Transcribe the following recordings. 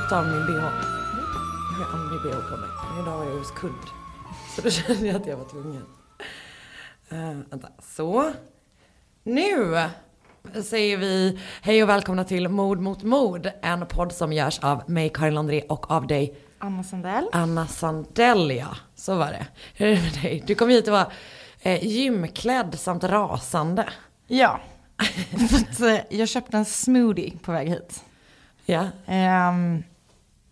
Ta av min bh. Jag har aldrig bh på mig. Men idag var jag hos kudd. Så då kände jag att jag var tvungen. Uh, vänta, så. Nu säger vi hej och välkomna till Mord mot mord. En podd som görs av mig, Karin Landré och av dig. Anna Sandell. Anna Sandell, ja. Så var det. Hur är det med dig? Du kom hit och var eh, gymklädd samt rasande. Ja. För att, eh, jag köpte en smoothie på väg hit. Ja. Ehm,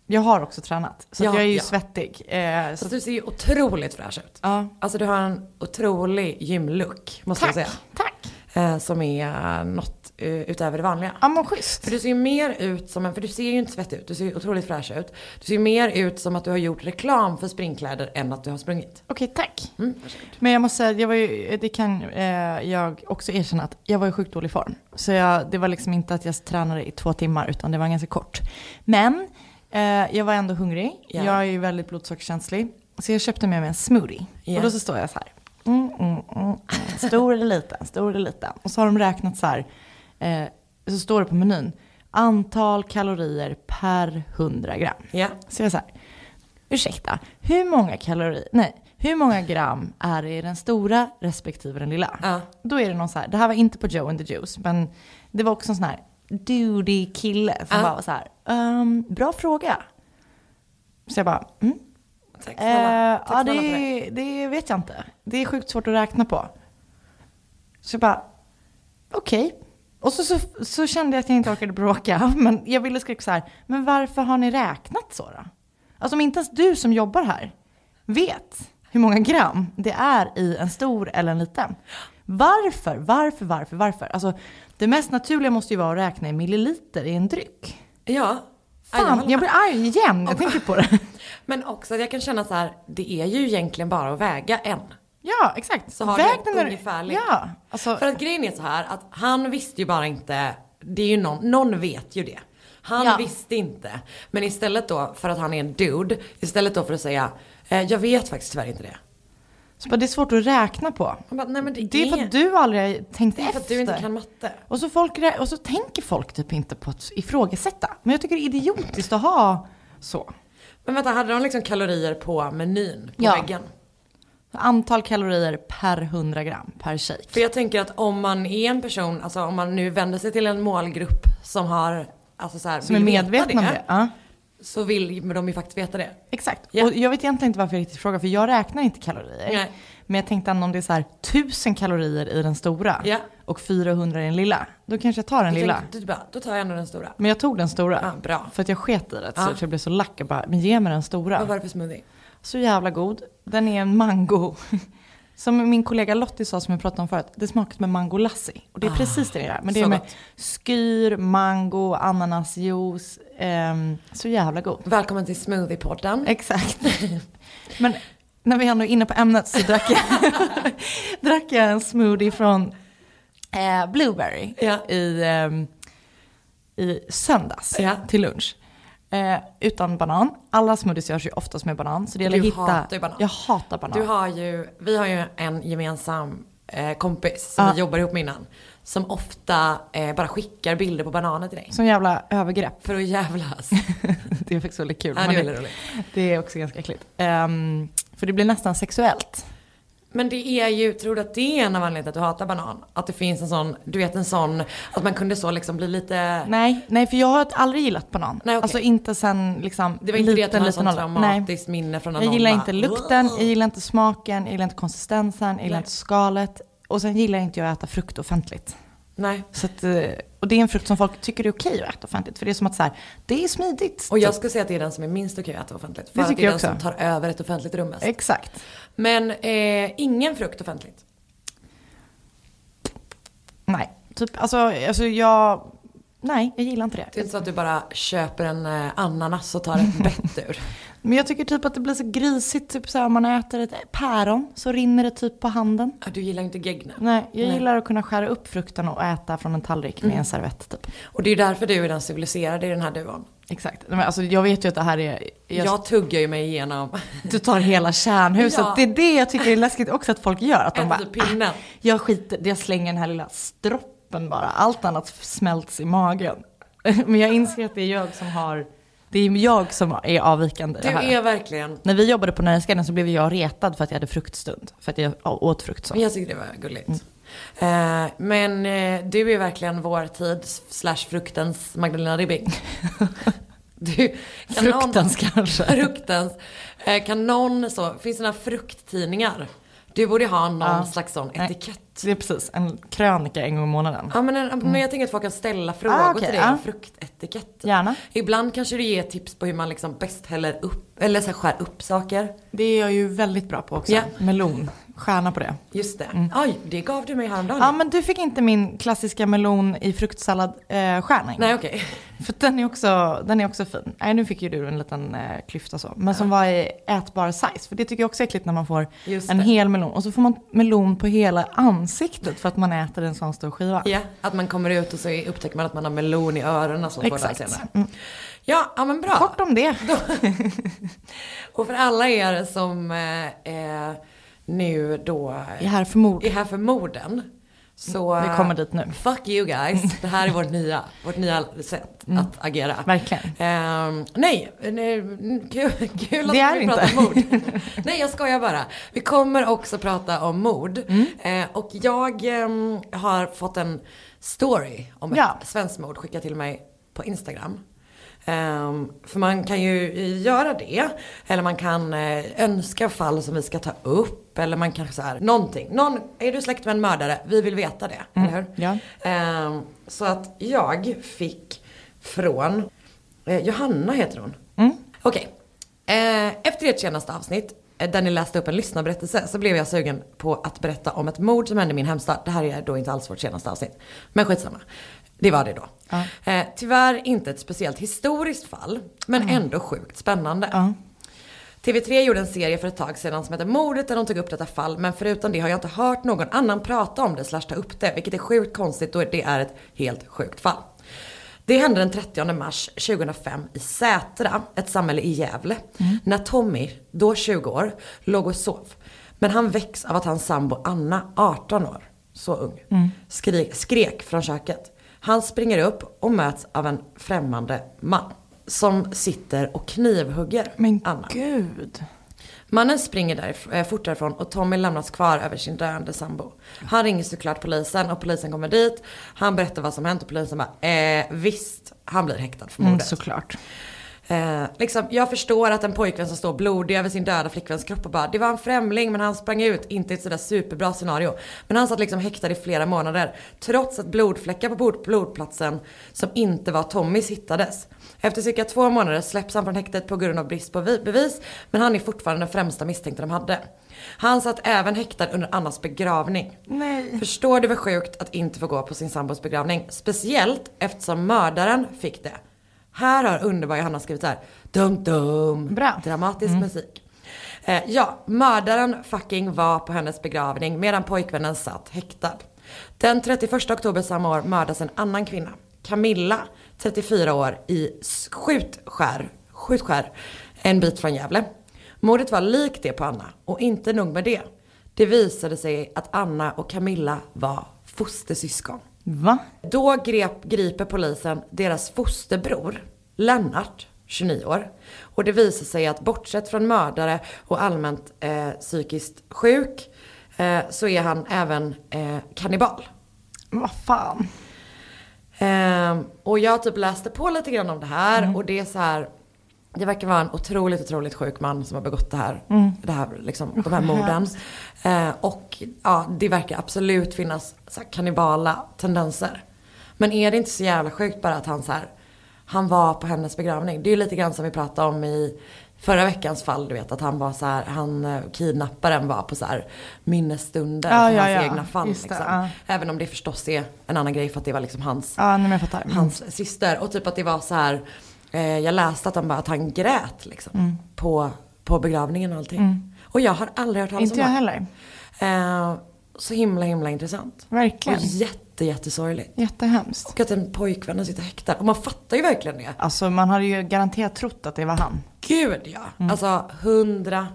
jag har också tränat, så Ja, jag är ju ja. svettig. Eh, så Så du ser ju otroligt fräsch ut. ja. Alltså du har en otrolig gymlook, måste Tack, jag säga. tack. Eh, som är något eh, utöver det vanliga. Ja men schysst. För du ser ju mer ut som en, för du ser ju inte svettig ut, du ser ju otroligt fräsch ut. Du ser ju mer ut som att du har gjort reklam för springkläder än att du har sprungit. Okej, tack. Mm. Men jag måste säga, jag var ju, det kan eh, jag också erkänna att jag var i sjukt dålig form. Så jag, det var liksom inte att jag tränade i två timmar utan det var ganska kort. Men eh, jag var ändå hungrig. Ja. Jag är ju väldigt blodsockerkänslig. Så jag köpte med mig en smoothie. Ja. Och då så står jag så här. Mm, mm, mm. Stor eller liten, stor eller liten. Och så har de räknat så här. Eh, så står det på menyn. Antal kalorier per 100 gram. Ja. Så jag så här, ursäkta, hur många kalorier, nej, hur många gram är det i den stora respektive den lilla? Ja. Då är det någon så här, det här var inte på Joe and the Juice, men det var också en sån här duty kille som Ja. bara var så här, ehm, bra fråga. Så jag bara, mm, Tack snälla. eh, Tack ja det. det, det vet jag inte. Det är sjukt svårt att räkna på. Så jag bara, okej. Och så, så, så kände jag att jag inte orkade bråka. Men jag ville skrika så här, men varför har ni räknat så då? Alltså om inte ens du som jobbar här vet hur många gram det är i en stor eller en liten. Varför, varför, varför, varför? Alltså det mest naturliga måste ju vara att räkna i milliliter i en dryck. Ja. Fan, jag blir arg igen jag tänker på det. Men också att jag kan känna så här, det är ju egentligen bara att väga en. Ja, exakt. Så har Väg den ungefärligt. Ja, alltså, För att grejen är så här att han visste ju bara inte, det är ju någon, någon vet ju det. Han Ja. visste inte. Men istället då, för att han är en dude, istället då för att säga, eh, jag vet faktiskt tyvärr inte det. så bara, det är svårt att räkna på. Bara, det, Det är för att du aldrig har tänkt det är för efter. att du inte kan matte. och, så folk, och så tänker folk typ inte på att ifrågasätta. Men jag tycker det är idiotiskt att ha så. Men vänta, hade de liksom kalorier på menyn på Ja. väggen? Antal kalorier per 100 gram per shake. För jag tänker att om man är en person, alltså om man nu vänder sig till en målgrupp som har, alltså så här, Som är medvetna om det. Ja, Så vill de ju faktiskt veta det. exakt. Ja. Och jag vet egentligen inte varför jag riktigt frågar, för jag räknar inte kalorier. Nej. Men jag tänkte ändå om det är så här 1000 kalorier i den stora Ja. och 400 i den lilla. Då kanske jag tar den Jag lilla. tänkte, du bara, då tar jag ändå den stora. Men jag tog den stora. Ja, bra. För att jag sket i det. Så Ja. jag blev så lack. Jag bara, men ge mig den stora. Vad var det för smoothie? Så jävla god. Den är en mango. Som min kollega Lottie sa som jag pratade om förut. Det smakar en mango lassi. Och det är precis det det gör. Men det Ah, är med gott. skyr, mango, ananasjuice. ehm, så jävla god. Välkommen till Smoothiepodden. Exakt. Men när vi ändå är inne på ämnet så drack jag, drack jag en smoothie från eh, Blueberry Ja. i, ehm, i söndags Ja. till lunch. Eh, utan banan. Alla smoothies görs ju oftast med banan. Så det gäller Du att hitta... hatar ju banan. Jag hatar banan. Du har ju, vi har ju en gemensam eh, kompis som Ja. vi jobbar ihop med innan. Som ofta eh, bara skickar bilder på bananer till dig. Som jävla övergrepp. För att jävlas. det är faktiskt väldigt kul. Ja, det är väldigt roligt. det är också ganska äckligt. Ehm, för det blir nästan sexuellt. Men det är ju, tror du att det är en av anledningarna till att du hatar banan? Att det finns en sån, du vet en sån, att man kunde så liksom bli lite... Nej, nej för jag har aldrig gillat banan. Nej, okej. Alltså inte sen liksom Det var inte det att du har ålder. traumatiskt minne från när Jag någon gillar bara, inte lukten, jag gillar inte smaken, jag gillar inte konsistensen, jag gillar Nej. inte skalet. Och sen gillar inte jag att äta frukt offentligt. Nej. Så att, eh, och det är en frukt som folk tycker är okej att äta offentligt. För det är som att så här, det är smidigt. Och jag skulle säga att det är den som är minst okej att äta offentligt. För Det att det är den som tar över ett offentligt rum mest. Exakt. Men eh, ingen frukt offentligt. Nej, typ alltså, alltså jag, nej jag gillar inte Det är det. inte så att du bara köper en eh, ananas och tar ett bett ur. Men jag tycker typ att det blir så grisigt, typ så här, om man äter ett päron så rinner det typ på handen. Ja, Du gillar inte gegna. Nej, jag Nej. gillar att kunna skära upp frukten och äta från en tallrik med en servett typ. Och det är ju därför du är den civiliserade i den här duon. Exakt. Men alltså, jag vet ju att det här är... Jag, Jag tuggar ju mig igenom. Du tar hela kärnhuset. Ja. Det är det jag tycker är läskigt också att folk gör. Att de Äter bara, typ pinnen. "Ah, jag skiter, jag slänger den här lilla stroppen bara. Allt annat smälts i magen. Men jag inser att det är jag som har Det är jag som är avvikande Du är verkligen, När vi jobbade på Nöjesguiden så blev jag retad för att jag hade fruktstund. För att jag åt frukt så. jag tycker det var gulligt. Eh, men eh, du är verkligen vår tids slash fruktens Magdalena Ribbing. Du, kan någon- Fruktens kanske. Fruktens. Eh, kan någon så, finns det några frukttidningar? Du borde ha någon Ja. slags sån etikett. Det är precis, en krönika en gång i månaden. Ja men, en- men jag tänker att folk kan ställa frågor Ah, okej, till dig ja. om fruktetikett. Gärna. Ibland kanske du ger tips på hur man liksom bäst häller upp, eller så skär upp saker. Det är jag ju väldigt bra på också. Ja. Melon. Stjärna på det. Just det. Oj, det gav du mig häromdagen. Ja men du fick inte min klassiska melon i fruktsallad eh. Nej okej. För den är, också, den är också fin. Nej nu fick ju du en liten eh, klyfta så. Men som var i ätbar size. För det tycker jag också är äckligt när man får Just en det. hel melon. Och så får man melon på hela ansiktet för att man äter en sån stor skiva. Ja, att man kommer ut och så upptäcker man att man har melon i öronen så Exakt. Mm. Ja, ja men bra. Kort om det. Och för alla er som eh, eh, nu då är här för mord. är här för morden. Så Vi kommer dit nu. Fuck you guys. Det här är vårt nya, vårt nya sätt Mm. att agera. Verkligen. Ehm, nej, nej, kul, kul att vi inte. pratar mord. nej, jag skojar bara. Vi kommer också prata om mord. Mm. Eh, och jag ehm, har fått en story om ett Ja. svenskt mord skickat till mig på Instagram. Ehm, för man kan ju göra det. Eller man kan eh, önska fall som vi ska ta upp. Eller man kan så här, någonting. Någon, är du släkt med en mördare? Vi vill veta det, eller hur? Ja. Ehm, så att jag fick från eh, Johanna heter hon. Mm. Okej. Eh, efter ert senaste avsnitt där ni läste upp en lyssnarberättelse så blev jag sugen på att berätta om ett mord som hände i min hemstad. Det här är då inte alls vårt senaste avsnitt. Men skitsamma. Det var det då. Ja. Eh, tyvärr inte ett speciellt historiskt fall, men ändå sjukt spännande. Ja. TV3 gjorde en serie för ett tag sedan som heter Mordet där de tog upp detta fall. Men förutom det har jag inte hört någon annan prata om det slash ta upp det. Vilket är sjukt konstigt då det är ett helt sjukt fall. Det hände den 30 mars 2005 i Sätra, ett samhälle i Gävle. När Tommy, då 20 år, låg och sov. Men han väcks av att hans sambo Anna, 18 år, så ung, skrek, skrek från köket. Han springer upp och möts av en främmande man. Som sitter och knivhugger Men Anna. gud. Mannen springer därif- eh, fort därifrån och Tommy lämnas kvar över sin döende sambo. Han ringer såklart polisen och polisen kommer dit. Han berättar vad som hänt och polisen bara, eh, visst, han blir häktad för Mm, mordet. såklart. Eh, liksom, jag förstår att en pojkvän som står blodig över sin döda flickväns kropp och bara Det var en främling men han sprang ut, inte ett sådär superbra scenario. Men han satt liksom häktad i flera månader. Trots att blodfläckar på blod- blodplatsen som inte var Tommys hittades. Efter cirka två månader släpps han från häktet på grund av brist på vi- bevis. Men han är fortfarande den främsta misstänkta de hade. Han satt även häktad under Annas begravning. Nej. Förstår du vad sjukt att inte få gå på sin sambos begravning? Speciellt eftersom mördaren fick det. Här har underbara Johanna skrivit så här. Dum dum. Bra. Dramatisk musik. Eh, ja, mördaren fucking var på hennes begravning medan pojkvännen satt häktad. Den 31 oktober samma år mördas en annan kvinna. Camilla, 34 år, i Skjutskär, Skjutskär, en bit från Gävle. Mordet var likt det på Anna och inte nog med det. Det visade sig att Anna och Camilla var fostersyskon. Va? Då grep, griper polisen deras fosterbror, Lennart, 29 år. Och det visar sig att bortsett från mördare och allmänt eh, psykiskt sjuk eh, så är han även eh, kannibal. Vad fan. Eh, och jag typ läste på lite grann om det här och det är så här det verkar vara en otroligt, otroligt sjuk man som har begått det här, det här liksom, de här morden. Eh, och ja, det verkar absolut finnas så här, kannibala tendenser. Men är det inte så jävla sjukt bara att han så här, han var på hennes begravning. Det är ju lite grann som vi pratade om i förra veckans fall, du vet att han var så här, han eh, kidnapparen var på så här minnesstunder Ja, för ja, hans ja. egna fall. Det, liksom. ja. Även om det förstås är en annan grej för att det var liksom hans Ja, nej. Mm. hans syster. Och typ att det var så här, eh, jag läste att, han bara, att han grät liksom. Mm. På, på begravningen och allting. Och jag har aldrig hört talas Inte om jag det. heller. Eh, så himla himla intressant. Och Verkligen. jätte jättesorgligt. Jättehemskt. Och att en pojkvän sitter häktad. Och man fattar ju verkligen det. Alltså man hade ju garanterat trott att det var han. Gud ja. Mm. Alltså 120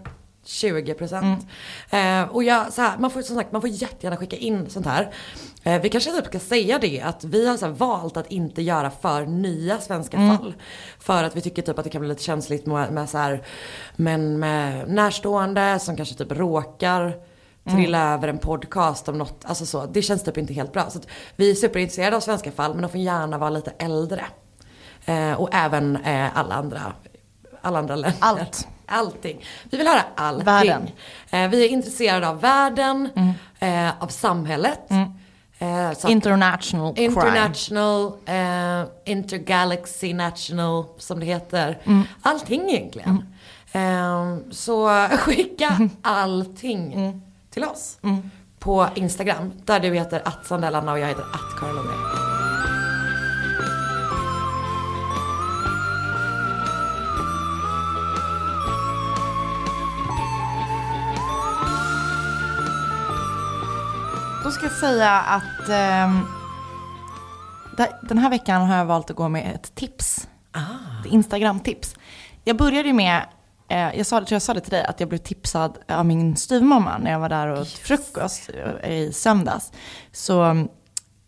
20 procent. Eh, och jag, så här, man får som sagt, man får jättegärna skicka in sånt här. Eh, vi kanske typ ska säga det att vi har så valt att inte göra för nya svenska fall. För att vi tycker typ att det kan bli lite känsligt med, med så här, men med närstående som kanske typ råkar trilla över en podcast om något, alltså så. Det känns typ inte helt bra. Så vi är superintresserade av svenska fall men de får gärna vara lite äldre. Eh, och även eh, alla andra, alla andra länder. Allt. Allting. Vi vill höra allting. Världen. Eh, vi är intresserade av världen, eh, av samhället. Eh, så att- International crime. International, eh, intergalaxy national som det heter. Allting egentligen. Eh, så skicka allting till oss. På Instagram. Där du heter att Sandellanna och jag heter att Karin Lundgren. Då ska jag säga att där- den här veckan har jag valt att gå med ett tips. Ett Instagram-tips. Jag började ju med, eh, jag, sa, jag sa det till dig, att jag blev tipsad av min styvmamma när jag var där och åt frukost eh, i söndags. Så mm,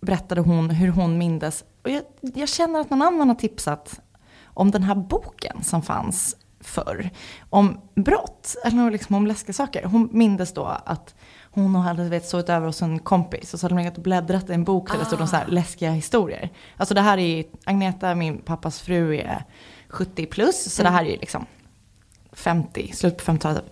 berättade hon hur hon mindes. Och jag, jag känner att någon annan har tipsat om den här boken som fanns förr. Om brott, eller liksom om läskiga saker. Hon mindes då att hon hade vet, sovit över hos en kompis och så hade de legat och bläddrat i en bok där det stod om så här läskiga historier. Alltså det här är, Agneta, min pappas fru, är 70 plus, så det här är ju liksom 50, slut på 50-talet.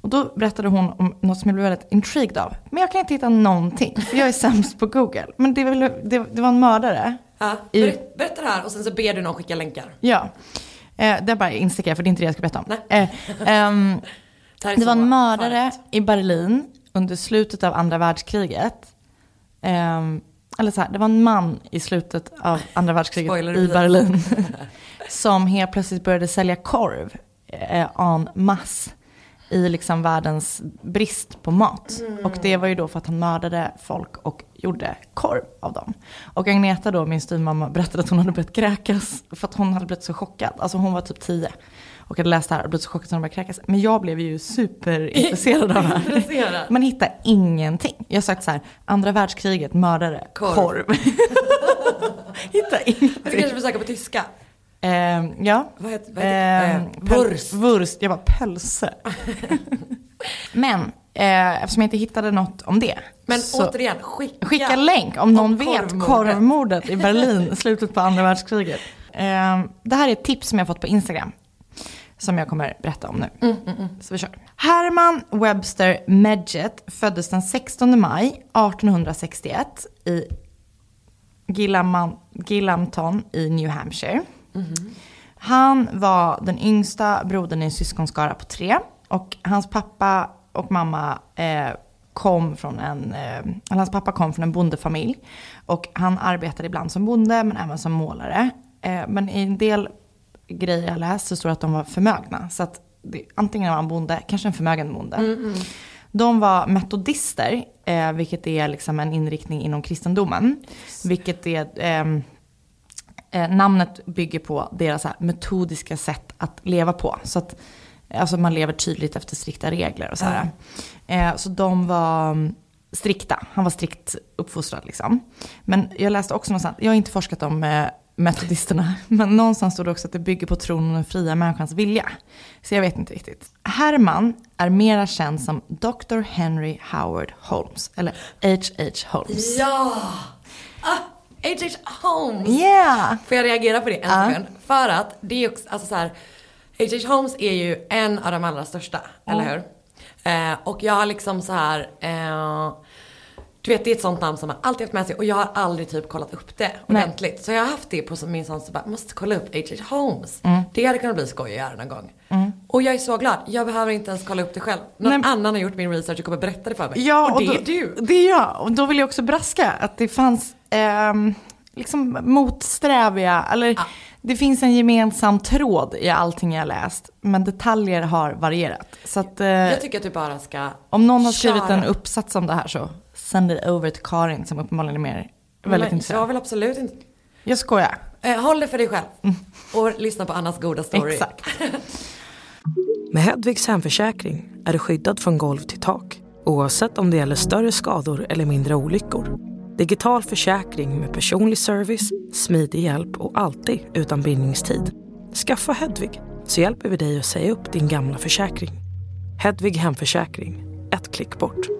Och då berättade hon om något som jag blev väldigt intrigued av. Men jag kan inte hitta någonting, för jag är sämst på Google. Men det, var- det, det var en mördare. Ja, I- berätta, det här och sen så ber du någon skicka länkar. Ja. Eh, det är bara instickare, för det är inte det jag ska berätta om. Eh, ehm, Det, det var en mördare farligt. i Berlin under slutet av andra världskriget. Ehm, eller så här, det var en man i slutet av andra världskriget Spoiler i. Berlin. som helt plötsligt började sälja korv eh, en masse i liksom världens brist på mat. Och det var ju då för att han mördade folk och gjorde korv av dem. Och Agneta då, min styvmamma, berättade att hon hade börjat kräkas för att hon hade blivit så chockad. Alltså hon var typ tio och hade läst det här och blivit så chockad att hon började kräkas. Men jag blev ju superintresserad av det här. Man hittar ingenting. Jag sagt så här, andra världskriget, mördare, Korv. korv. hittar Du ingenting. kanske får söka på tyska. Ehm, ja. Vad heter, vad heter Ehm, eh, Wurst. Wurst, jag bara pölse. Men eh, eftersom jag inte hittade något om det. Men så återigen, skicka. skicka länk om någon om vet korvmordet. i Berlin slutet på andra världskriget. Ehm, det här är ett tips som jag fått på Instagram. Som jag kommer berätta om nu. Mm, Så vi kör. Herman Webster Medjet föddes den 16 maj 1861 i Gillam- Gillamton i New Hampshire. Han var den yngsta brodern i en syskonskara på tre. Och hans pappa och mamma eh, kom från en, eh, hans pappa kom från en bondefamilj. Och han arbetade ibland som bonde men även som målare. Eh, men i en del grejer jag läst så står det att de var förmögna. Så att det, antingen var han bonde, kanske en förmögen bonde. De var metodister, eh, vilket är liksom en inriktning inom kristendomen. Vilket är, ehm, eh, namnet bygger på deras här, metodiska sätt att leva på. Så att alltså man lever tydligt efter strikta regler och så här. Eh, så de var mm, strikta, han var strikt uppfostrad liksom. Men jag läste också någonstans, jag har inte forskat om eh, metodisterna, men någonstans stod det också att det bygger på tron om den fria människans vilja. Så jag vet inte riktigt. Herman är mera känd som Dr. Henry Howard Holmes, eller H.H. Holmes. Ja! Ah, H.H. Holmes! Yeah! Får jag reagera på det en sekund? För att det är också, alltså så här, H.H. Holmes är ju en av de allra största, eller hur? Eh, och jag har liksom så här, eh, du vet det är ett sånt namn som man alltid haft med sig och jag har aldrig typ kollat upp det Nej. ordentligt. Så jag har haft det på min sån så bara, måste kolla upp H.H. Holmes. Mm. Det hade kunnat bli skoj att göra någon gång. Och jag är så glad, jag behöver inte ens kolla upp det själv. Någon Nej. annan har gjort min research och kommer berätta det för mig. Ja, och det då, är du. Det är jag. Och då vill jag också braska att det fanns ehm, liksom motsträviga, eller Ja. det finns en gemensam tråd i allting jag läst. Men detaljer har varierat. Så att eh, Jag tycker att du bara ska om någon har skrivit köra. en uppsats om det här så send it over till Karin som uppenbarligen är mer väldigt Men intresserad. Jag vill absolut inte Jag skojar. Eh, håll det för dig själv. Och lyssna på Annas goda story. Exakt. Med Hedvigs hemförsäkring är du skyddad från golv till tak oavsett om det gäller större skador eller mindre olyckor. Digital försäkring med personlig service, smidig hjälp och alltid utan bindningstid. Skaffa Hedvig så hjälper vi dig att säga upp din gamla försäkring. Hedvig Hemförsäkring, ett klick bort.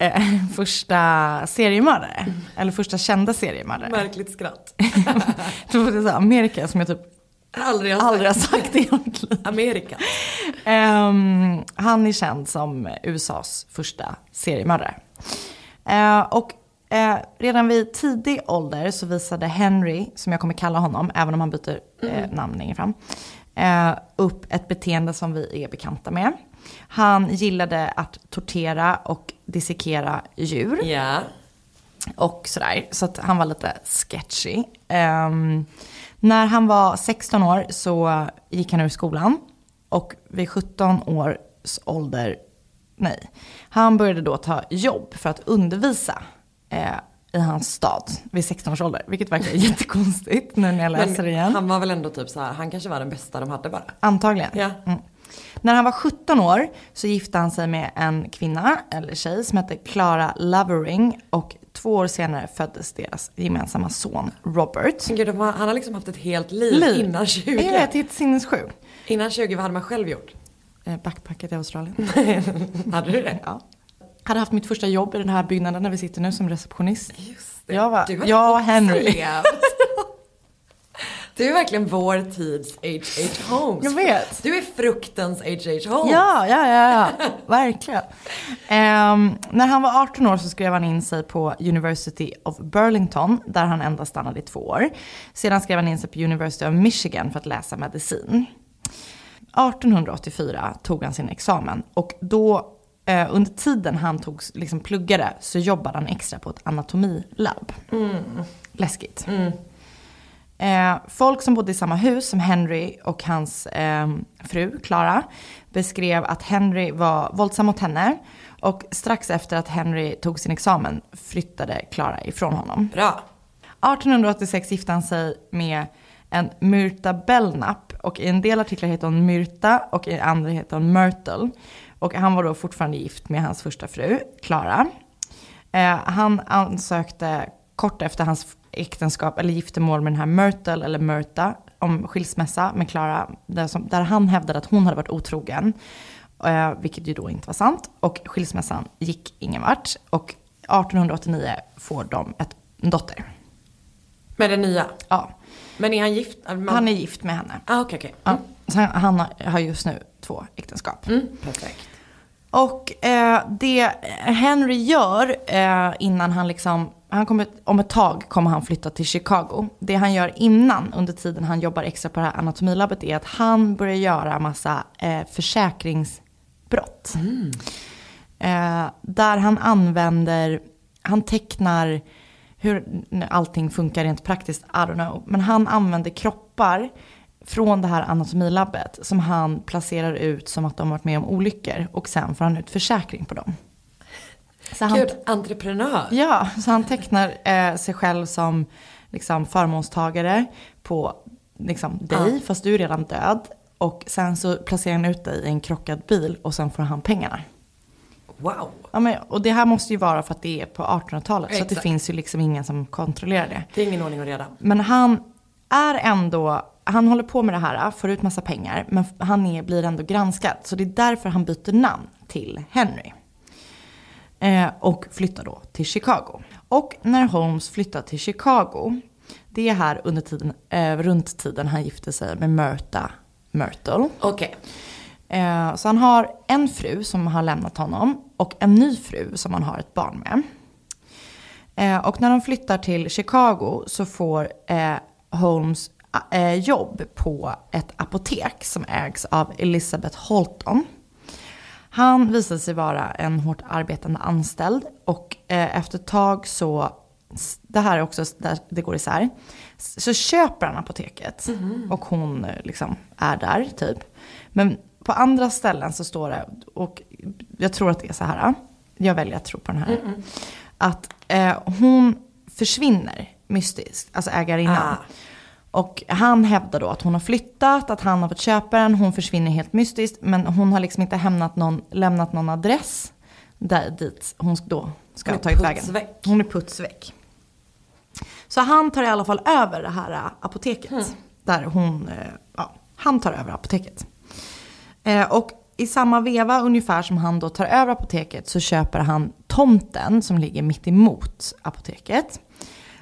eh, första seriemördare. Eller första kända seriemördare. Märkligt skratt. Det var så Amerika som jag typ Aldrig har sagt. aldrig har sagt liv. Amerika. Ehm, han är känd som USAs första seriemördare. Eh, och eh, redan vid tidig ålder så visade Henry, som jag kommer kalla honom, även om han byter eh, namn längre fram, eh, upp ett beteende som vi är bekanta med. Han gillade att tortera och dissekera djur Ja. och sådär. Så att han var lite sketchy. Ehm, när han var 16 år så gick han ur skolan. Och vid 17 års ålder, nej. Han började då ta jobb för att undervisa eh, i hans stad vid 16 års ålder. Vilket verkar jättekonstigt nu när jag läser det igen. han var väl ändå typ så här, han kanske var den bästa de hade bara. Antagligen. Ja. Mm. När han var 17 år så gifte han sig med en kvinna, eller tjej, som hette Clara Lovering. Och två år senare föddes deras gemensamma son Robert. Men gud, har- han har liksom haft ett helt liv, Liv. innan 20. Jag vet, helt sinnessjuk. Innan 20, vad hade man själv gjort? Eh, Backpacket i Australien. hade du det? ja. Hade haft mitt första jobb i den här byggnaden där vi sitter nu som receptionist. Just det. Jag var, Du jag och Henry. Du är verkligen vår tids H.H. Holmes. Jag vet. Du är fruktens H.H. Holmes. Ja, ja, ja, ja. verkligen. Ehm, när han var 18 år så skrev han in sig på University of Burlington, där han endast stannade i två år. Sedan skrev han in sig på University of Michigan för att läsa medicin. 1884 tog han sin examen och då eh, under tiden han tog, liksom pluggade så jobbade han extra på ett anatomilab. Läskigt. Eh, folk som bodde i samma hus som Henry och hans eh, fru Clara beskrev att Henry var våldsam mot henne och strax efter att Henry tog sin examen flyttade Clara ifrån honom. Bra. 1886 gifte han sig med en Myrta Belknap och i en del artiklar heter hon Myrta och i andra heter hon Myrtle. Och han var då fortfarande gift med hans första fru, Clara. Eh, han ansökte kort efter hans äktenskap, eller giftermål med den här Myrtle, eller Myrta, om skilsmässa med Clara, där, som, där han hävdade att hon hade varit otrogen. Eh, vilket ju då inte var sant. Och skilsmässan gick ingen vart. Och 1889 får de ett, en dotter. Med den nya. Ja, Men är han gift? Man... han är gift med henne. Ah, okej, okej. Ja. Så han, han har just nu två äktenskap. Mm, perfekt. Och eh, det Henry gör eh, innan han liksom, han kommer, om ett tag kommer han flytta till Chicago. Det han gör innan, under tiden han jobbar extra på det här anatomilabbet, är att han börjar göra massa eh, försäkringsbrott. Eh, där han använder, han tecknar hur allting funkar rent praktiskt, I don't know. Men han använder kroppar från det här anatomilabbet som han placerar ut som att de varit med om olyckor och sen får han ut försäkring på dem. Så han, Gud, entreprenör. ja, så han tecknar eh, sig själv som liksom, förmånstagare på liksom, dig, fast du är redan död. Och sen så placerar han ut dig i en krockad bil och sen får han pengarna. Wow. Ja, men, och det här måste ju vara för att det är på 1800-talet. Så det finns ju liksom ingen som kontrollerar det. Det är ingen ordning och reda. Men han är ändå, han håller på med det här, får ut massa pengar, men han är, blir ändå granskad. Så det är därför han byter namn till Henry. Eh, och flyttar då till Chicago. Och när Holmes flyttar till Chicago, det är här under tiden, eh, runt tiden han gifte sig med Myrta Myrtle. Okej. Eh, så han har en fru som har lämnat honom och en ny fru som han har ett barn med. Och när de flyttar till Chicago så får Holmes jobb på ett apotek som ägs av Elizabeth Holton. Han visade sig vara en hårt arbetande anställd och eh, efter ett tag så, det här är också där det går isär, så köper han apoteket och hon eh, liksom är där typ. Men på andra ställen så står det, och jag tror att det är så här, jag väljer att tro på den här, att eh, hon försvinner mystiskt, alltså ägarinnan. Ah. Och han hävdar då att hon har flyttat, att han har fått köpa den, hon försvinner helt mystiskt. Men hon har liksom inte hämnat någon, lämnat någon adress där, dit hon då ska Hon ha tagit vägen. Hon är putsväck. Så han tar i alla fall över det här ä, apoteket. Där hon, eh, ja, han tar över apoteket. Eh, och i samma veva ungefär som han då tar över apoteket så köper han tomten som ligger mitt emot apoteket.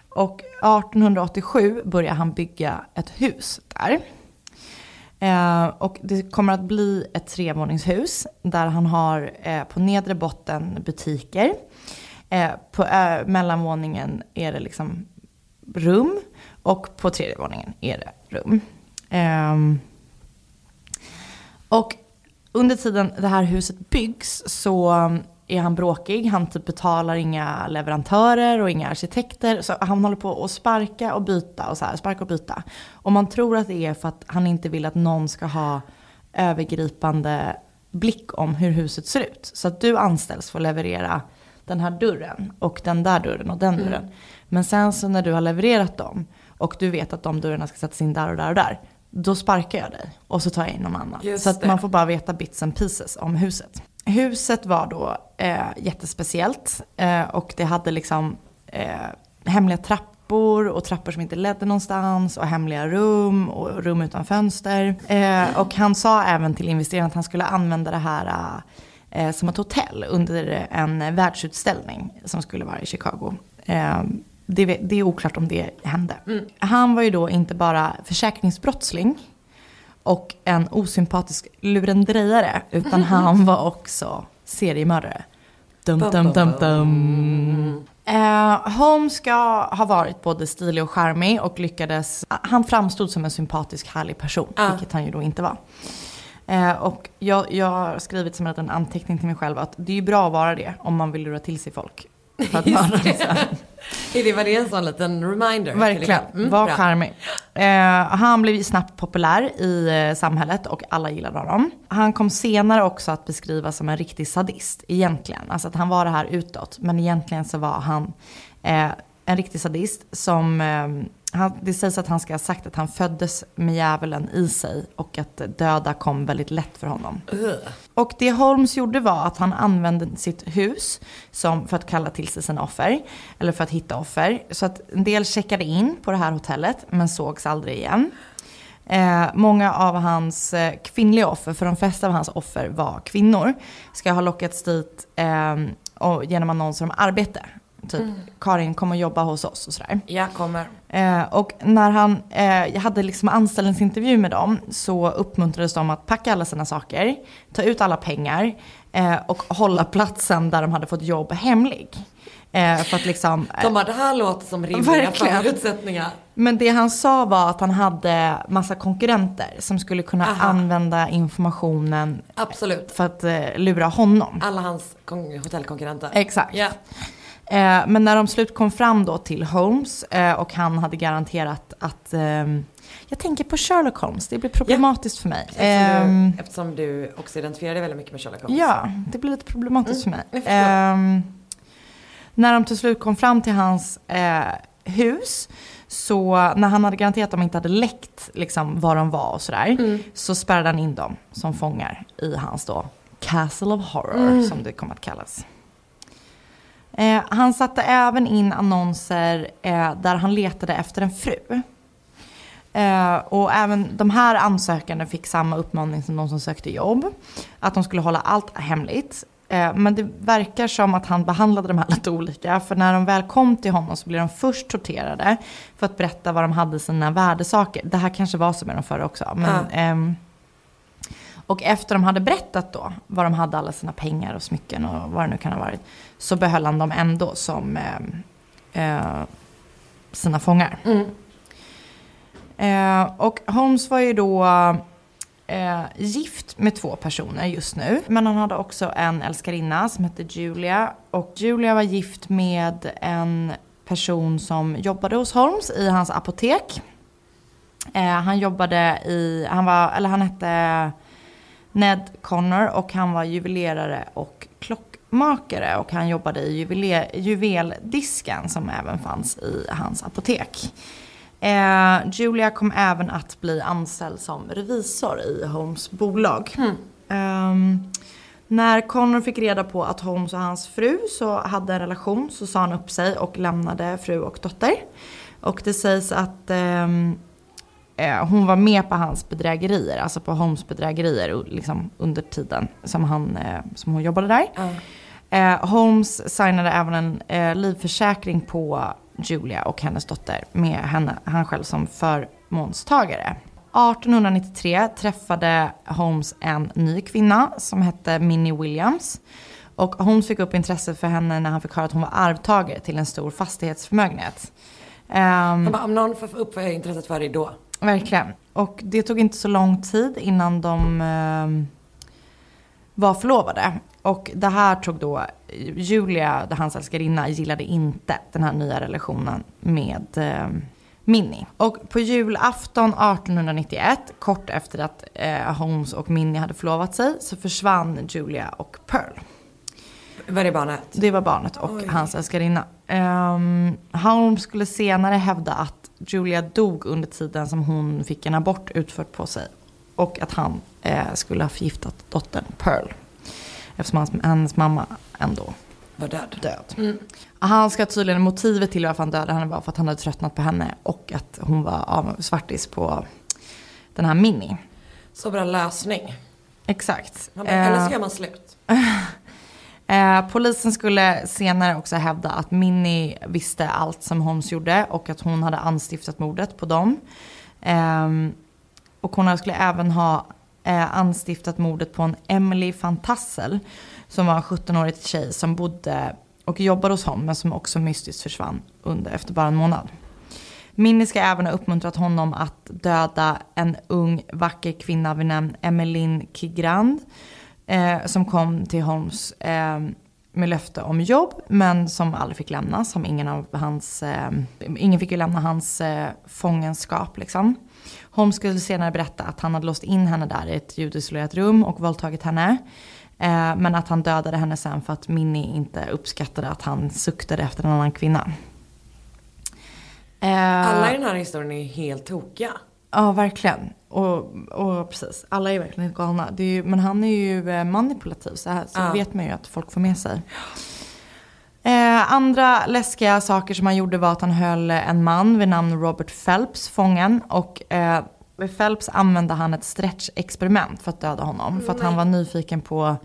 Och 1887 börjar han bygga ett hus där. Eh, och det kommer att bli ett trevåningshus där han har eh, på nedre botten butiker. Eh, på eh, mellanvåningen är det liksom rum och på tredje våningen är det rum. Ehm, och under tiden det här huset byggs så är han bråkig. Han typ betalar inga leverantörer och inga arkitekter. Så han håller på att sparka och byta och så här, sparka och byta. Och man tror att det är för att han inte vill att någon ska ha övergripande blick om hur huset ser ut. Så att du anställs för att leverera den här dörren och den där dörren och den dörren. Men sen så när du har levererat dem och du vet att de dörrarna ska sättas in där och där och där. Då sparkar jag dig och så tar jag in någon annan. Just så att det. man får bara veta bits and pieces om huset. Huset var då eh, jättespeciellt eh, och det hade liksom eh, hemliga trappor och trappor som inte ledde någonstans och hemliga rum och rum utan fönster. Eh, och han sa även till investerarna att han skulle använda det här eh, som ett hotell under en världsutställning som skulle vara i Chicago. Eh, det, det är oklart om det hände. Han var ju då inte bara försäkringsbrottsling och en osympatisk lurendrejare. Utan han var också seriemördare. Dum, dum, dum, dum. Eh, Holmes ska ha varit både stilig och charmig och lyckades... Han framstod som en sympatisk, härlig person, Ah. vilket han ju då inte var. Eh, och jag, jag har skrivit som en anteckning till mig själv att det är ju bra att vara det om man vill lura till sig folk. För att dem så det, var det en sån liten reminder? Verkligen? Mm, var bra. charmig. Eh, han blev snabbt populär i eh, samhället och alla gillade honom. Han kom senare också att beskrivas som en riktig sadist egentligen. Alltså att han var det här utåt. Men egentligen så var han eh, en riktig sadist som... Eh, han, det sägs att han ska ha sagt att han föddes med djävulen i sig och att döda kom väldigt lätt för honom. Och det Holmes gjorde var att han använde sitt hus som för att kalla till sig sina offer. Eller för att hitta offer. Så att en del checkade in på det här hotellet men sågs aldrig igen. Eh, många av hans eh, kvinnliga offer, för de flesta av hans offer var kvinnor, ska ha lockats dit eh, och, genom annonser om arbete. Typ, Karin kom och jobba hos oss och sådär. Jag kommer. Eh, och när han eh, hade liksom anställningsintervju med dem så uppmuntrades de att packa alla sina saker, ta ut alla pengar eh, och hålla platsen där de hade fått jobb hemlig. Eh, för att liksom, eh, De bara, det här låter som rimliga Verkligen. förutsättningar. men det han sa var att han hade massa konkurrenter som skulle kunna Aha. använda informationen Absolut. för att lura honom. Alla hans kon- hotellkonkurrenter. Exakt. Ja. Eh, men när de slut kom fram då till Holmes eh, och han hade garanterat att ehm, jag tänker på Sherlock Holmes, det blir problematiskt för mig. Eftersom, Ehm, du, eftersom du också identifierar dig väldigt mycket med Sherlock Holmes. ja, det blir lite problematiskt för mig. Ehm, när de till slut kom fram till hans eh, hus, så när han hade garanterat att de inte hade läckt liksom, var de var och sådär, så spärrade han in dem som fångar i hans då Castle of Horror, som det kommer att kallas. Eh, han satte även in annonser eh, där han letade efter en fru. Eh, och även de här ansökande fick samma uppmaning som de som sökte jobb. Att de skulle hålla allt hemligt. Eh, men det verkar som att han behandlade de här lite olika. För när de väl kom till honom så blev de först torterade. För att berätta vad de hade sina värdesaker. Det här kanske var så med de förra också. Men, Ja. Och efter de hade berättat då vad de hade alla sina pengar och smycken och vad det nu kan ha varit. Så behöll han dem ändå som eh, eh, sina fångar. Mm. Eh, och Holmes var ju då eh, gift med två personer just nu. Men han hade också en älskarinna som hette Julia. Och Julia var gift med en person som jobbade hos Holmes i hans apotek. Eh, han jobbade i, han var, eller han hette Ned Connor och han var juvelerare och klockmakare. Och han jobbade i juveler, juveldisken som även fanns i hans apotek. Eh, Julia kom även att bli anställd som revisor i Holmes bolag. Ehm, när Connor fick reda på att Holmes och hans fru så hade en relation så sa han upp sig och lämnade fru och dotter. Och det sägs att eh, hon var med på hans bedrägerier, alltså på Holmes bedrägerier liksom under tiden som, han, eh, som hon jobbade där. Eh, Holmes signade även en eh, livförsäkring på Julia och hennes dotter med henne, han själv som förmånstagare. 1893 träffade Holmes en ny kvinna som hette Minnie Williams. Och Holmes fick upp intresset för henne när han fick höra att hon var arvtagare till en stor fastighetsförmögenhet. Ehm, Han bara, om någon får upp intresset för dig då. Verkligen. Och det tog inte så lång tid innan de eh, var förlovade. Och det här tog då, Julia, det hans älskarinna, gillade inte den här nya relationen med eh, Minnie. Och på julafton 1891, kort efter att eh, Holmes och Minnie hade förlovat sig, så försvann Julia och Pearl. Var det barnet? Det var barnet och hans älskarinna. Um, Holmes skulle senare hävda att Julia dog under tiden som hon fick en abort utförd på sig. Och att han eh, skulle ha förgiftat dottern Pearl. Eftersom hans, hennes mamma ändå Var död. död. Han ska tydligen, motivet till varför han dödade henne var för att han hade tröttnat på henne. Och att hon var av, svartis på den här Minnie. Så bra lösning. Exakt. Man bara, eller Eh, så gör man slut. Eh, polisen skulle senare också hävda att Minnie visste allt som Holmes gjorde och att hon hade anstiftat mordet på dem. Ehm, och hon skulle även ha eh, anstiftat mordet på en Emily van Tassel som var en 17-årig tjej som bodde och jobbade hos honom men som också mystiskt försvann under, efter bara en månad. Minnie ska även ha uppmuntrat honom att döda en ung vacker kvinna vid namn Emmeline Kigrand eh, som kom till Holmes eh, med löfte om jobb men som aldrig fick lämna. Som ingen, av hans, eh, ingen fick ju lämna hans eh, fångenskap liksom. Holmes skulle senare berätta att han hade låst in henne där i ett ljudisolerat rum och våldtagit henne. Eh, men att han dödade henne sen för att Minnie inte uppskattade att han suktade efter en annan kvinna. Eh, Alla i den här historien är helt tokiga. Ja, verkligen. Och, och precis, alla är verkligen galna. Är ju, men han är ju eh, manipulativ så, här, så Ja. vet man ju att folk får med sig. Eh, andra läskiga saker som han gjorde var att han höll en man vid namn Robert Phelps fången. Och eh, vid Phelps använde han ett stretch-experiment för att döda honom. För att han var nyfiken på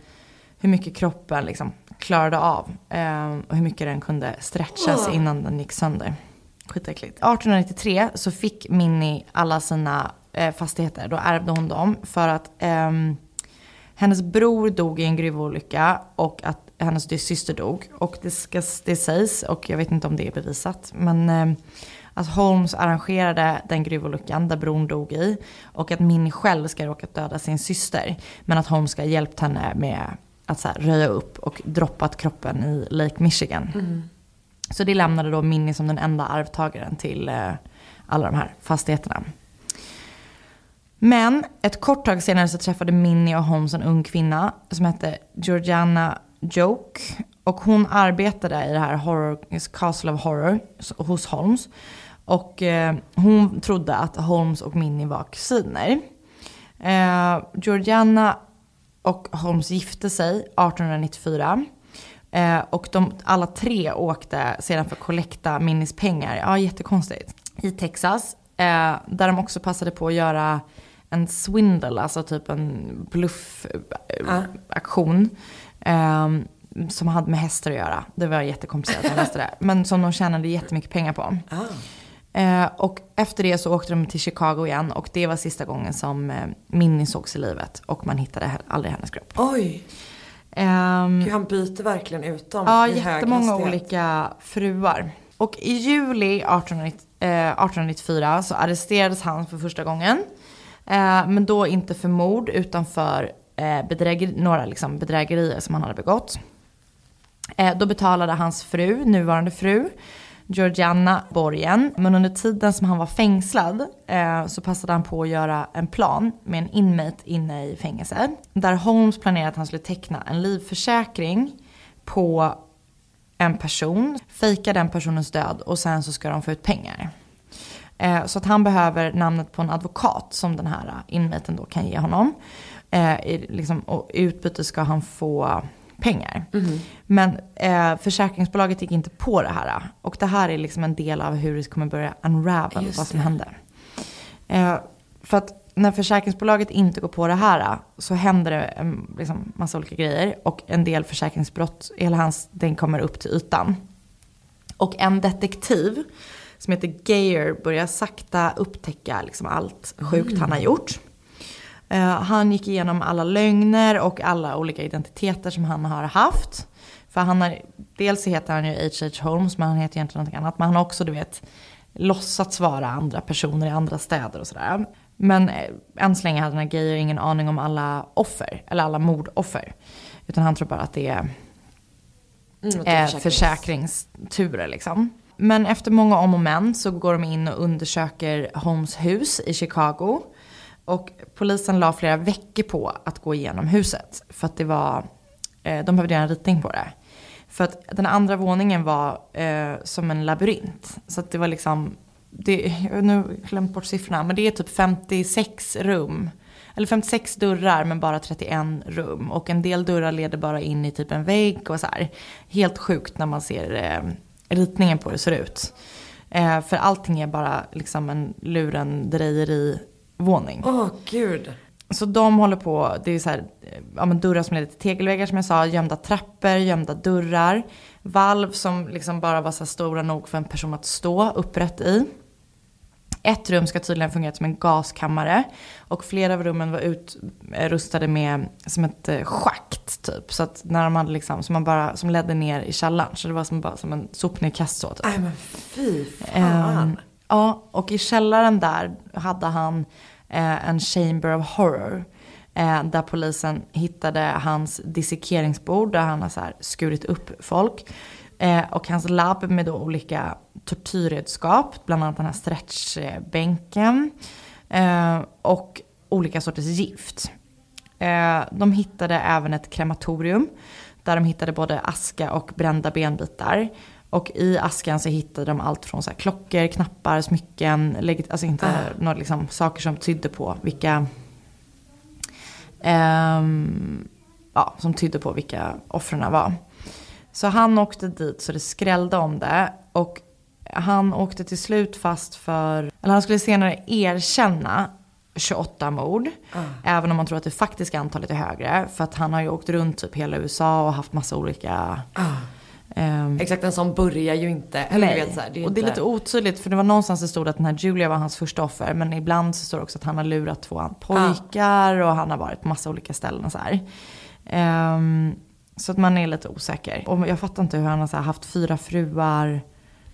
hur mycket kroppen liksom klarade av. Eh, och hur mycket den kunde stretchas innan den gick sönder. Skitäckligt. 1893 så fick Minnie alla sina eh, fastigheter. Då ärvde hon dem för att eh, hennes bror dog i en gruvolycka och att hennes syster dog. Och det, ska, det sägs, och jag vet inte om det är bevisat, men eh, att Holmes arrangerade den gruvolyckan där bron dog i. Och att Minnie själv ska ha råkat döda sin syster. Men att Holmes ska ha hjälpt henne med att så här, röja upp och droppat kroppen i Lake Michigan. Mm. Så det lämnade då Minnie som den enda arvtagaren till eh, alla de här fastigheterna. Men ett kort tag senare så träffade Minnie och Holmes en ung kvinna som hette Georgiana Joke. Och hon arbetade i det här horror, Castle of Horror hos Holmes. Och eh, hon trodde att Holmes och Minnie var kusiner. Eh, Georgiana och Holmes gifte sig 1894. Eh, och de alla tre åkte sedan för att kollekta Minnies pengar. Ja, jättekonstigt. I Texas. Eh, där de också passade på att göra en swindle, alltså typ en bluffaktion. Eh, som hade med hästar att göra. Det var jättekomplicerat, jag läste det. Men som de tjänade jättemycket pengar på. Eh, och efter det så åkte de till Chicago igen och det var sista gången som eh, Minnie sågs i livet. Och man hittade aldrig hennes kropp. Oj, Gud, han byter verkligen ut dem Ja, i jättemånga olika fruar. Och i juli 1890, eh, 1894 så arresterades han för första gången. Eh, men då inte för mord utan för eh, bedräger, några liksom bedrägerier som han hade begått. Då betalade hans fru, nuvarande fru, Georgiana borgen. Men under tiden som han var fängslad eh, så passade han på att göra en plan med en inmate inne i fängelset. Där Holmes planerade att han skulle teckna en livförsäkring på en person, fejka den personens död och sen så ska de få ut pengar. Eh, så att han behöver namnet på en advokat som den här inmaten då kan ge honom. Eh, liksom, och i utbyte ska han få pengar. Men eh, försäkringsbolaget gick inte på det här. Och det här är liksom en del av hur det kommer börja unravel Just vad som det. händer. Eh, för att när försäkringsbolaget inte går på det här så händer det en liksom, massa olika grejer. Och en del försäkringsbrott, hela hans, den kommer upp till ytan. Och en detektiv som heter Geyer börjar sakta upptäcka liksom allt sjukt han har gjort. Eh, han gick igenom alla lögner och alla olika identiteter som han har haft. För han har, dels heter han ju H.H. Holmes men han heter egentligen någonting annat. Men han har också du vet låtsats vara andra personer i andra städer och sådär. Men eh, än så länge hade den här Geyer ingen aning om alla offer, eller alla mordoffer. Utan han tror bara att det är Mm, eh, försäkringsturer liksom. Men efter många om och men så går de in och undersöker Holmes hus i Chicago. Och polisen la flera veckor på att gå igenom huset. För att det var, eh, de behövde göra en ritning på det. För att den andra våningen var eh, som en labyrint. Så att det var liksom, det, jag har nu glömt bort siffrorna, men det är typ 56 rum. Eller 56 dörrar men bara 31 rum. Och en del dörrar leder bara in i typ en vägg och så här. Helt sjukt när man ser eh, ritningen på hur det ser ut. Eh, för allting är bara liksom en lurendrejerivåning. Åh gud. Så de håller på, det är så här, eh, ja, men dörrar som leder till tegelväggar som jag sa, gömda trappor, gömda dörrar. Valv som liksom bara var så stora nog för en person att stå upprätt i. Ett rum ska tydligen fungera som en gaskammare. Och flera av rummen var utrustade med som ett eh, schakt typ. Så att när de hade liksom, som, man bara, som ledde ner i källaren. Så det var som, bara, som en sopnedkast så typ. Nej men fy fan. Ehm, ja, och i källaren där hade han eh, en chamber of horror. Eh, där polisen hittade hans dissekeringsbord där han har så här skurit upp folk. Eh, och hans labb med då olika tortyrredskap, bland annat den här stretchbänken. Eh, och olika sorters gift. Eh, de hittade även ett krematorium där de hittade både aska och brända benbitar. Och i askan så hittade de allt från så här klockor, knappar, smycken, alltså inte några liksom saker som tydde på vilka ehm, ja, som tydde på vilka offren var. Så han åkte dit så det skrällde om det. Och han åkte till slut fast för, eller han skulle senare erkänna 28 mord. Även om man tror att det faktiska antalet är högre. För att han har ju åkt runt typ hela USA och haft massa olika... ehm, Exakt en sån börjar ju inte. Eller du vet, så här, det och det är lite otydligt för det var någonstans det stod att den här Julia var hans första offer. Men ibland så står det också att han har lurat två pojkar och han har varit på massa olika ställen och så. Ehm, så att man är lite osäker. Och jag fattar inte hur han har så här, haft fyra fruar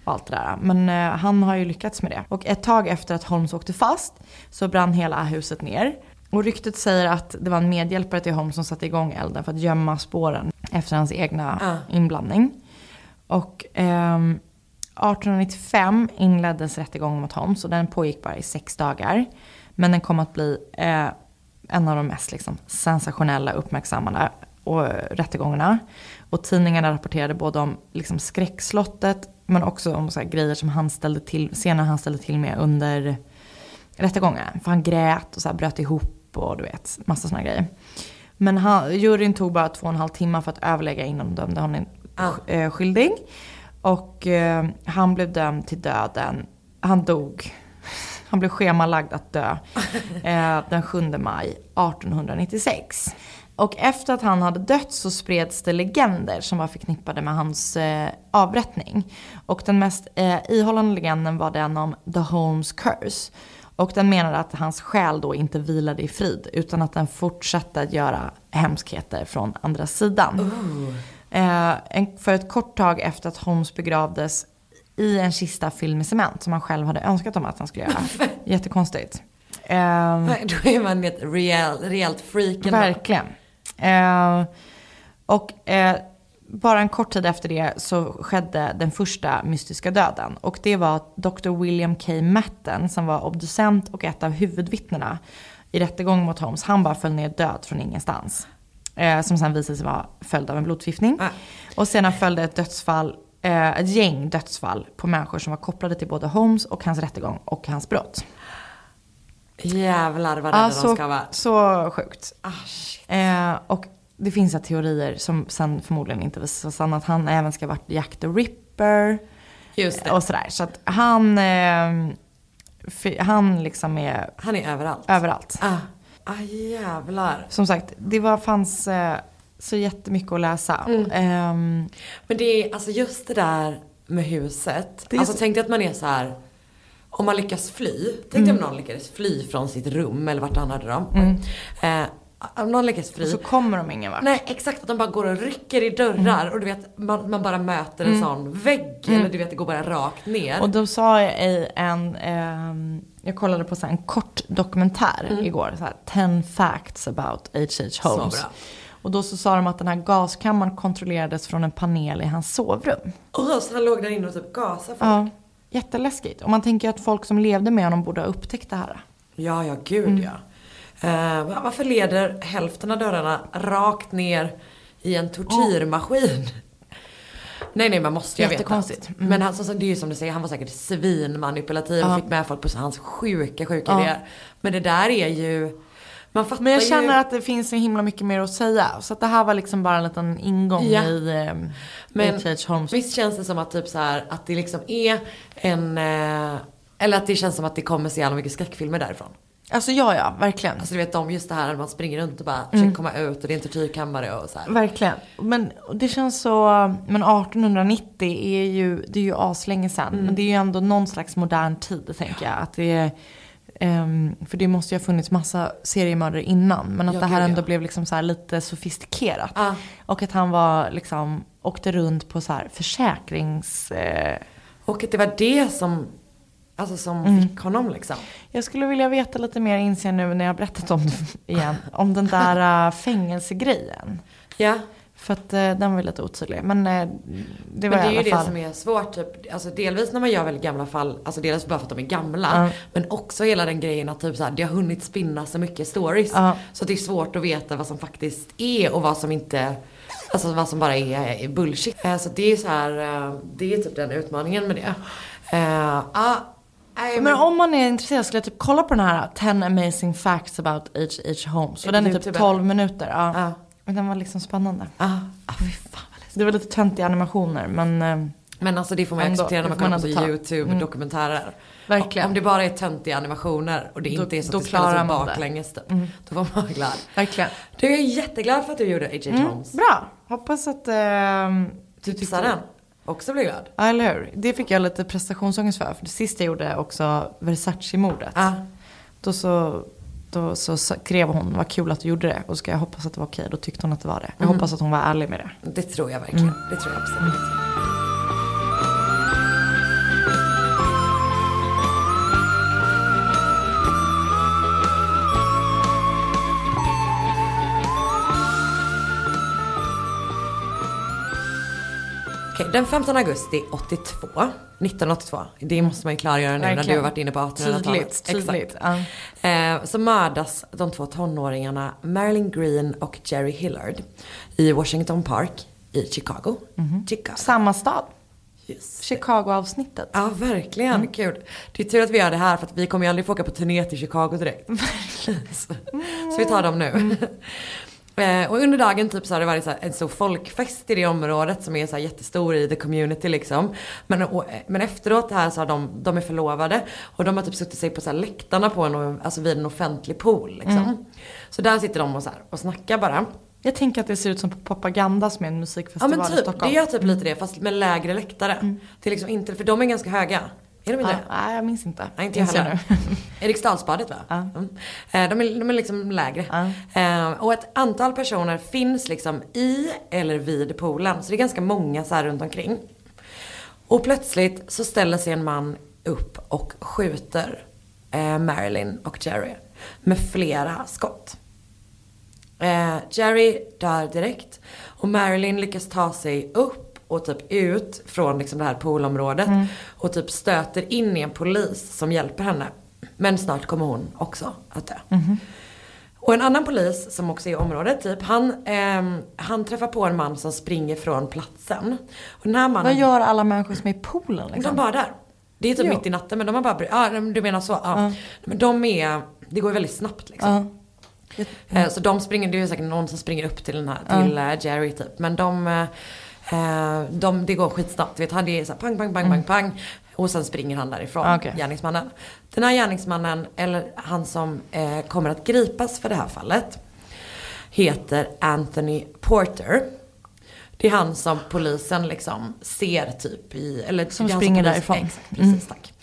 och allt det där. Men eh, han har ju lyckats med det. Och ett tag efter att Holmes åkte fast så brann hela huset ner. Och ryktet säger att det var en medhjälpare till Holmes som satte igång elden för att gömma spåren efter hans egna inblandning. Och eh, 1895 inleddes rättegången mot Holmes och den pågick bara i sex dagar. Men den kom att bli eh, en av de mest liksom, sensationella uppmärksammade och, rättegångarna. Och tidningarna rapporterade både om liksom, skräckslottet men också om så här, grejer som han ställde till, senare han ställde till med under rättegången. För han grät och så här, bröt ihop och du vet, massa sådana grejer. Men han, juryn tog bara två och en halv timme för att överlägga innan de dömde honom eh, skyldig. Och eh, han blev dömd till döden. Han dog. Han blev schemalagd att dö eh, den 7 maj 1896. Och efter att han hade dött så spreds det legender som var förknippade med hans eh, avrättning. Och den mest eh, ihållande legenden var den om The Holmes Curse. Och den menade att hans själ då inte vilade i frid utan att den fortsatte att göra hemskheter från andra sidan. En, för ett kort tag efter att Holmes begravdes i en kista fylld med cement som han själv hade önskat om att han skulle göra. Jättekonstigt. Då är man ett rejäl, rejält freak. Verkligen. Eh, och eh, bara en kort tid efter det så skedde den första mystiska döden. Och det var Dr. William K. Matten som var obducent och ett av huvudvittnena i rättegång mot Holmes. Han bara föll ner död från ingenstans. Eh, som sen visade sig vara följd av en blodförgiftning. Ah. Och sedan följde ett dödsfall, eh, ett gäng dödsfall på människor som var kopplade till både Holmes och hans rättegång och hans brott. Jävlar vad rädda Ja, de ska vara. så sjukt. Ah. Eh, och det finns här teorier som sen förmodligen inte visar sig sanna. Att han även ska ha varit Jack the Ripper. Just det. Och sådär. Så att han, eh, han liksom är Han är överallt. överallt. Ah, ah jävlar. Som sagt, det var, fanns eh, så jättemycket att läsa. Mm. Ehm, Men det är alltså just det där med huset. Det alltså så- tänk dig att man är så här. Om man lyckas fly. Tänk dig om någon lyckades fly från sitt rum eller vart han hade dem. Eh, om någon lyckas fly. och så kommer de ingen vart. Nej exakt, att de bara går och rycker i dörrar och du vet man, man bara möter en sån vägg eller du vet det går bara rakt ner. Och de sa i en, ehm, jag kollade på så en kort dokumentär igår, så här, 10 facts about H.H. Holmes. bra. Och då så sa de att den här gaskammaren kontrollerades från en panel i hans sovrum. Och så han låg där inne och typ gasade folk. Ja, jätteläskigt. Och man tänker att folk som levde med honom borde ha upptäckt det här. Ja, ja, gud Mm. ja. Eh, va- varför leder hälften av dörrarna rakt ner i en tortyrmaskin? Nej, nej, man måste ju veta. Mm. Men han, sagt, det är ju som du säger, han var säkert svinmanipulativ och Ja. fick med folk på hans sjuka, sjuka Ja. idéer. Men det där är ju, man fattar Men jag ju. känner att det finns så himla mycket mer att säga. Så att det här var liksom bara en liten ingång Ja. i eh, Men. Holmes. visst känns det som att typ så här, att det liksom är en, eh, eller att det känns som att det kommer så jävla mycket skräckfilmer därifrån. Alltså ja, ja, verkligen. Alltså du vet om just det här när man springer runt och bara Mm. försöker komma ut och det är en tortyrkammare och så här. Verkligen. Men det känns så, men 1890 är ju, det är ju aslänge sedan. Mm. Men det är ju ändå någon slags modern tid, tänker jag. Att det är, ehm, för det måste ju ha funnits massa seriemördare innan. Men att Ja, det här ändå ja. blev liksom så här lite sofistikerat. Ja. Och att han var liksom, åkte runt på så här försäkrings... Eh, Och att det var det som, alltså som Mm. fick honom liksom. jag skulle vilja veta lite mer, inser jag nu när jag har berättat om det igen, om den där äh, fängelsegrejen. Ja. För att eh, den var lite otydlig. Men eh, det var Men det är ju det fall... som är svårt, typ, alltså delvis när man gör väldigt gamla fall, alltså dels bara för att de är gamla, Ja. men också hela den grejen att typ så här, det har hunnit spinna så mycket stories. Ja. Så det är svårt att veta vad som faktiskt är och vad som inte, alltså vad som bara är, är bullshit. Eh, Så det är så här, eh, det är typ den utmaningen med det. Eh, Ja, nej, Men om man är intresserad skulle jag typ kolla på den här 10 amazing facts about H.H. Holmes. För den är typ YouTube 12 minuter. Ja. Ja. Men den var liksom spännande. Ah, ah, fy fan vad läskigt. Det var lite töntiga animationer men eh, Men alltså det får man ju Ändå, acceptera när man kollar på ta. Mm. YouTube-dokumentärer. Verkligen. Om det bara är töntiga animationer och det Då- inte är så att det spelas. Mm. baklänges typ. Då får man glad. verkligen. Du, jag är jätteglad för att du gjorde H.H. Mm, Holmes. bra. Hoppas att eh, du Tipsa tyckte- den. Också blir glad. Ja, eller hur? Det fick jag lite prestationsångest för. För det sista jag gjorde också Versace-mordet. Ja. Då så, då så skrev hon, vad kul att du gjorde det. Och så ska jag hoppas att det var okej. Då tyckte hon att det var det. Jag Mm. hoppas att hon var ärlig med det. Det tror jag verkligen. Mm. Det tror jag absolut. Okej, den 15 augusti 82, 1982, det måste man ju klargöra nu när du har varit inne på 1800-talet. Tydligt, tydligt. Ja. Eh, så mördas de två tonåringarna Marilyn Green och Jerry Hillard i Washington Park i Chicago. Mhm. Chicago. Samma stad. Chicago-avsnittet. Ja, verkligen. Mm. Kul. Det är tur att vi gör det här för att vi kommer ju aldrig få åka på turné till Chicago direkt. så, så vi tar dem nu. Mm. Eh, och under dagen typ så har det varit så en stor folkfest i det området som är så jättestor i the community liksom. Men, och, men efteråt här så har de, de är förlovade och de har typ suttit sig på så här läktarna på en, alltså vid en offentlig pool liksom. Mm. Så där sitter de och, så här, och snackar bara. Jag tänker att det ser ut som på Propaganda som är en Ja musikfestival men i typ, Stockholm. det gör typ lite det fast med lägre läktare. Det är liksom inte, för de är ganska höga. Är de inte det? Nej, jag minns inte. Nej, inte jag heller. Eriksdalsbadet va? Ja. Mm. De, är, de är liksom lägre. Ja. Eh, och ett antal personer finns liksom i eller vid poolen. Så det är ganska många så här runt omkring. Och plötsligt så ställer sig en man upp och skjuter eh, Marilyn och Jerry med flera skott. Jerry dör direkt och Marilyn lyckas ta sig upp och typ ut från liksom det här poolområdet och typ stöter in i en polis som hjälper henne. Men snart kommer hon också att dö. Och en annan polis som också är i området, typ, han, ehm, han träffar på en man som springer från platsen. Och den här mannen, Vad gör alla människor som är i poolen liksom? de bara där. Det är typ Jo. mitt i natten men de har bara, ja du menar så, ja. Men de är, det går väldigt snabbt liksom. Eh, Så de springer, det är säkert någon som springer upp till den här, till eh, Jerry typ. Men de, eh, de, det går skitsnabbt. Vet, han är så här pang, pang, pang, pang, pang. Och sen springer han därifrån, Ah, okej. gärningsmannen. Den här gärningsmannen, eller han som eh, kommer att gripas för det här fallet, heter Anthony Porter. Det är han som polisen liksom ser typ i, eller Som springer polis- därifrån. Mm. Exakt, precis, tack.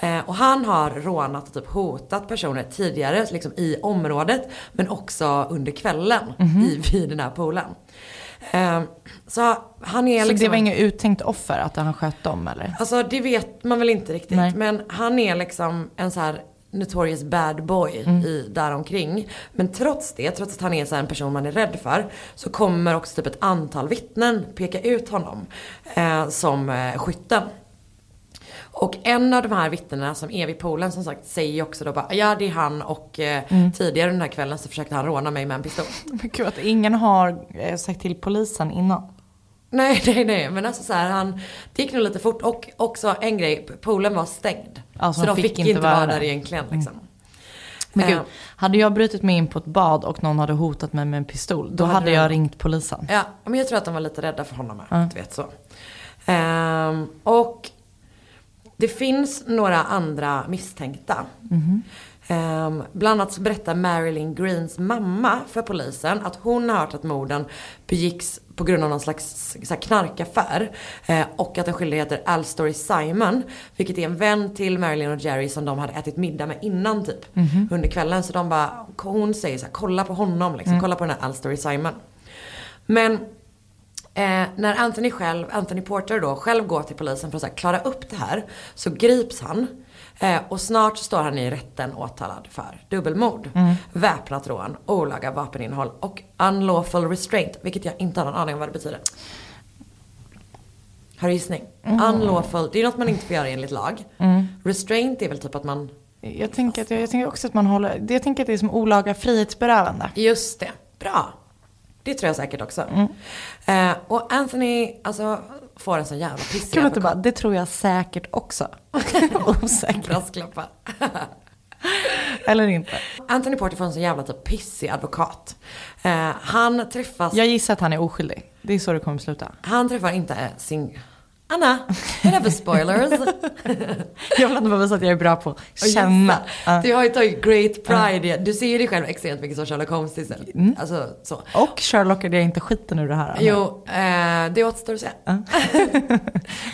Eh, och han har rånat och typ hotat personer tidigare liksom i området men också under kvällen Mhm. i, vid den här poolen. Eh, så han är Så liksom... det var inget uttänkt offer att han sköt dem eller? Alltså det vet man väl inte riktigt. Nej. Men han är liksom en så här notorious bad boy i, däromkring. Men trots det, trots att han är så en person man är rädd för. Så kommer också typ ett antal vittnen peka ut honom eh, som eh, skytten. Och en av de här vittnena som är vid poolen som sagt säger ju också då bara ja det är han och eh, tidigare den här kvällen så försökte han råna mig med en pistol. Men gud att ingen har eh, sagt till polisen innan. Nej, nej, nej. Men alltså så här, han, det gick nog lite fort. Och också en grej, poolen var stängd. Alltså, så de fick fick, inte vara där. egentligen liksom. Men Eh, gud, hade jag brutit mig in på ett bad och någon hade hotat mig med en pistol, då, Då hade hade jag ringt polisen. Ja, men jag tror att de var lite rädda för honom med. Du vet så. Ehm, och det finns några andra misstänkta. Ehm, bland annat så berättar Marilyn Greens mamma för polisen att hon har hört att morden begicks på grund av någon slags så här, knarkaffär. Eh, och att den skyldige heter Alstory Simon. Vilket är en vän till Marilyn och Jerry som de hade ätit middag med innan typ. Under kvällen. Så de bara, hon säger så här, kolla på honom liksom. Kolla på den här Alstory Simon. Men Eh, när Anthony själv, Anthony Porter då, själv går till polisen för att här, klara upp det här. Så grips han. Eh, och snart står han i rätten åtalad för dubbelmord. Väpnat rån, olaga vapeninnehåll och unlawful restraint. Vilket jag inte har någon aning om vad det betyder. Har du gissning? Unlawful, det är något man inte får göra enligt lag. Restraint är väl typ att man, Jag tänker, att, jag tänker också att man håller, jag tänker att det är som olaga frihetsberövande. just det, bra. Det tror jag säkert också. Mm. Eh, och Anthony, alltså får en sån jävla pissig att du advokat. bara, det tror jag säkert också. Osäker. Brasklappar. Eller inte. Anthony Porter får en så jävla typ pissig advokat. Eh, han träffas, Jag gissar att han är oskyldig. Det är så det kommer sluta. han träffar inte sin... Anna, whatever spoilers. Jag vill ändå bara visa att jag är bra på att känna. Du har ju tagit great pride i, du ser ju dig själv extremt mycket som Sherlock Holmes till exempel. Mm. Alltså så. Och Sherlockade jag inte skiten ur det här. Jo, eh, det återstår att se.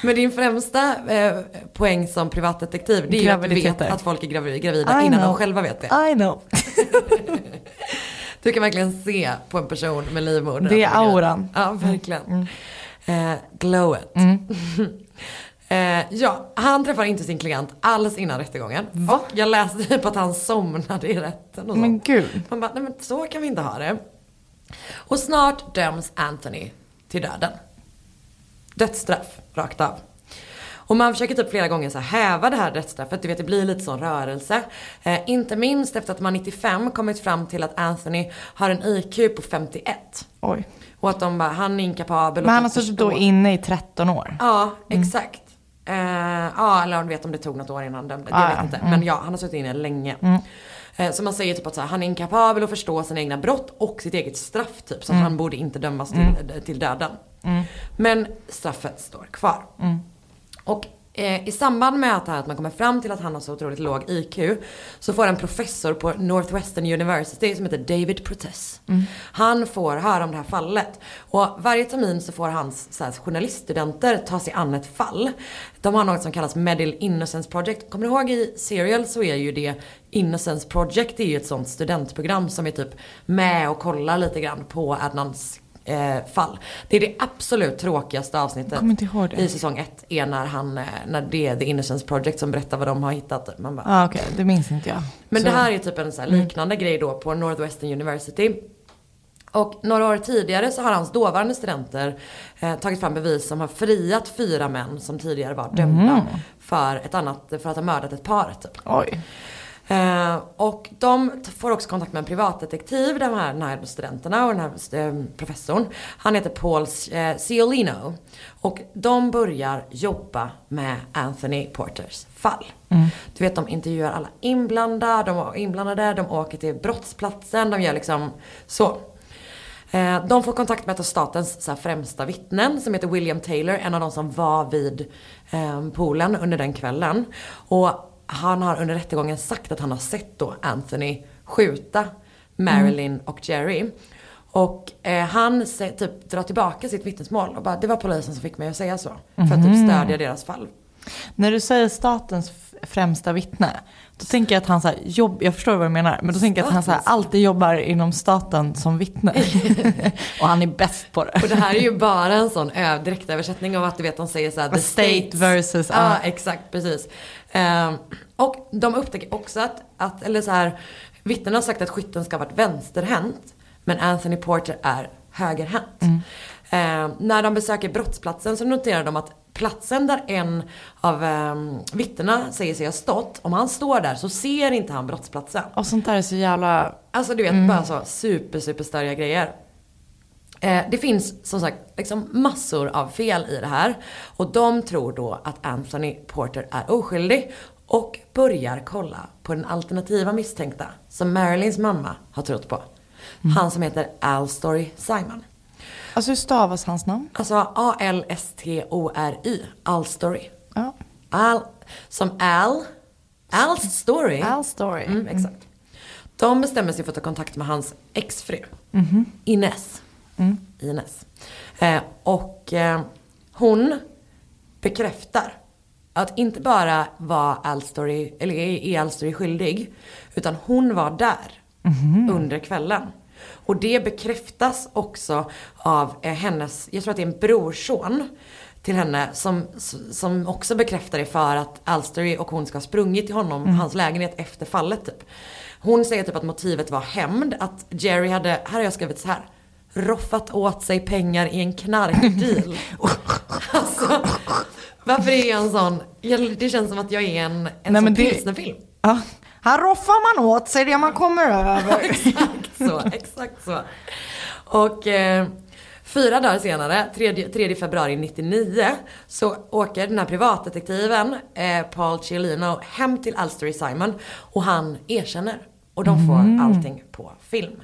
Men din främsta eh, poäng som privatdetektiv, det är ju att du vet att folk är gravi- gravida I innan know. de själva vet det. I know. Du kan verkligen se på en person med livmoder. Det är auran. Ja, verkligen. Eh, glowet. eh, ja, han träffar inte sin klient alls innan rättegången. Och jag läste typ att han somnade i rätten och Men sånt. gud. Man bara, nej men så kan vi inte ha det. Och snart döms Anthony till döden. Dödsstraff, rakt av. Och man försöker typ flera gånger så häva det här dödsstraffet. Du vet det blir lite sån rörelse. Eh, inte minst efter att man 95 kommit fram till att Anthony har en IQ på 51. Oj. Och att de bara, han är inkapabel. Men han har suttit då inne i 13 år. Ja, exakt. Eh, ja, eller om du vet om det tog något år innan han dömde. Ah, Jag ja. vet inte. Men ja, han har suttit inne länge. Eh, så man säger typ att här, han är inkapabel att förstå sina egna brott och sitt eget straff typ. Så att han borde inte dömas till, till döden. Men straffet står kvar. Och eh, i samband med att, här, att man kommer fram till att han har så otroligt låg IQ så får en professor på Northwestern University som heter David Protess. Han får höra om det här fallet. Och varje termin så får hans så här, journaliststudenter ta sig an ett fall. De har något som kallas Medill Innocence Project. Kommer du ihåg i Serial så är ju det Innocence Project det är ju ett sånt studentprogram som är typ med och kollar lite grann på Adnans eh, fall. Det är det absolut tråkigaste avsnittet i säsong ett är när han, eh, när det är The Innocence Project som berättar vad de har hittat. Man bara, Ja, okej, det minns inte jag. men Så- det här är typ en så här liknande grej då på Northwestern University. Och några år tidigare så har hans dåvarande studenter eh, tagit fram bevis som har friat fyra män som tidigare var dömda för ett annat, för att ha mördat ett par typ. Oj. Eh, och de får också kontakt med en privatdetektiv, de här, den här studenterna och den här eh, professorn. Han heter Paul eh, Ciolino. Och de börjar jobba med Anthony Porters fall. Du vet de intervjuar alla inblandade, de, inblandade, de åker till brottsplatsen, de gör liksom så. Eh, De får kontakt med ett av statens främsta vittnen som heter William Taylor, en av de som var vid poolen under den kvällen. Och han har under rättegången sagt att han har sett då Anthony skjuta Marilyn och Jerry. Och eh, han sä- typ drar tillbaka sitt vittnesmål och bara det var polisen som fick mig att säga så. För att typ stödja deras fall. När du säger statens främsta vittne, då tänker jag att han så här, jobb, jag förstår vad du menar, men då tänker jag att han så här, alltid jobbar inom staten som vittne. och han är bäst på det. Och det här är ju bara en sån direktöversättning av att du vet de säger såhär the State states. versus- Ja ja. exakt precis. Ehm, och de upptäcker också att, att eller så här, vittnen har sagt att skytten ska ha varit vänsterhänt. Men Anthony Porter är högerhänt. Ehm, när de besöker brottsplatsen så noterar de att platsen där en av um, vittnena säger sig ha stått, om han står där så ser inte han brottsplatsen. Och sånt där är så jävla... Alltså du vet, bara så super, super störiga grejer. Eh, det finns som sagt liksom massor av fel i det här. Och de tror då att Anthony Porter är oskyldig. Och börjar kolla på den alternativa misstänkta som Marilyns mamma har trott på. Han som heter Al Story Simon. Alltså hur stavas hans namn? Alltså A-L-S-T-O-R-Y. Al Story. Ja. Al, som Al. Al's Story. Al Story. Mm, exakt. De bestämmer sig för att ta kontakt med hans exfru. Ines. Ines. Eh, och eh, hon bekräftar att inte bara var Alstory, eller är Alstory skyldig, utan hon var där under kvällen. Och det bekräftas också av eh, hennes, jag tror att det är en brorson till henne som, som också bekräftar det för att Alstory och hon ska ha sprungit till honom, hans lägenhet efter fallet typ. Hon säger typ att motivet var hämnd, att Jerry hade, här har jag skrivit så här roffat åt sig pengar i en knarkdeal. alltså, varför är jag en sån, det känns som att jag är en, en Nej, sån pilsnerfilm. Ja. Här roffar man åt sig det man kommer över. exakt så, exakt så. Och eh, fyra dagar senare, 3, 3 februari 99, så åker den här privatdetektiven eh, Paul Ciolino hem till Alstory Simon och han erkänner. Och de får allting på film.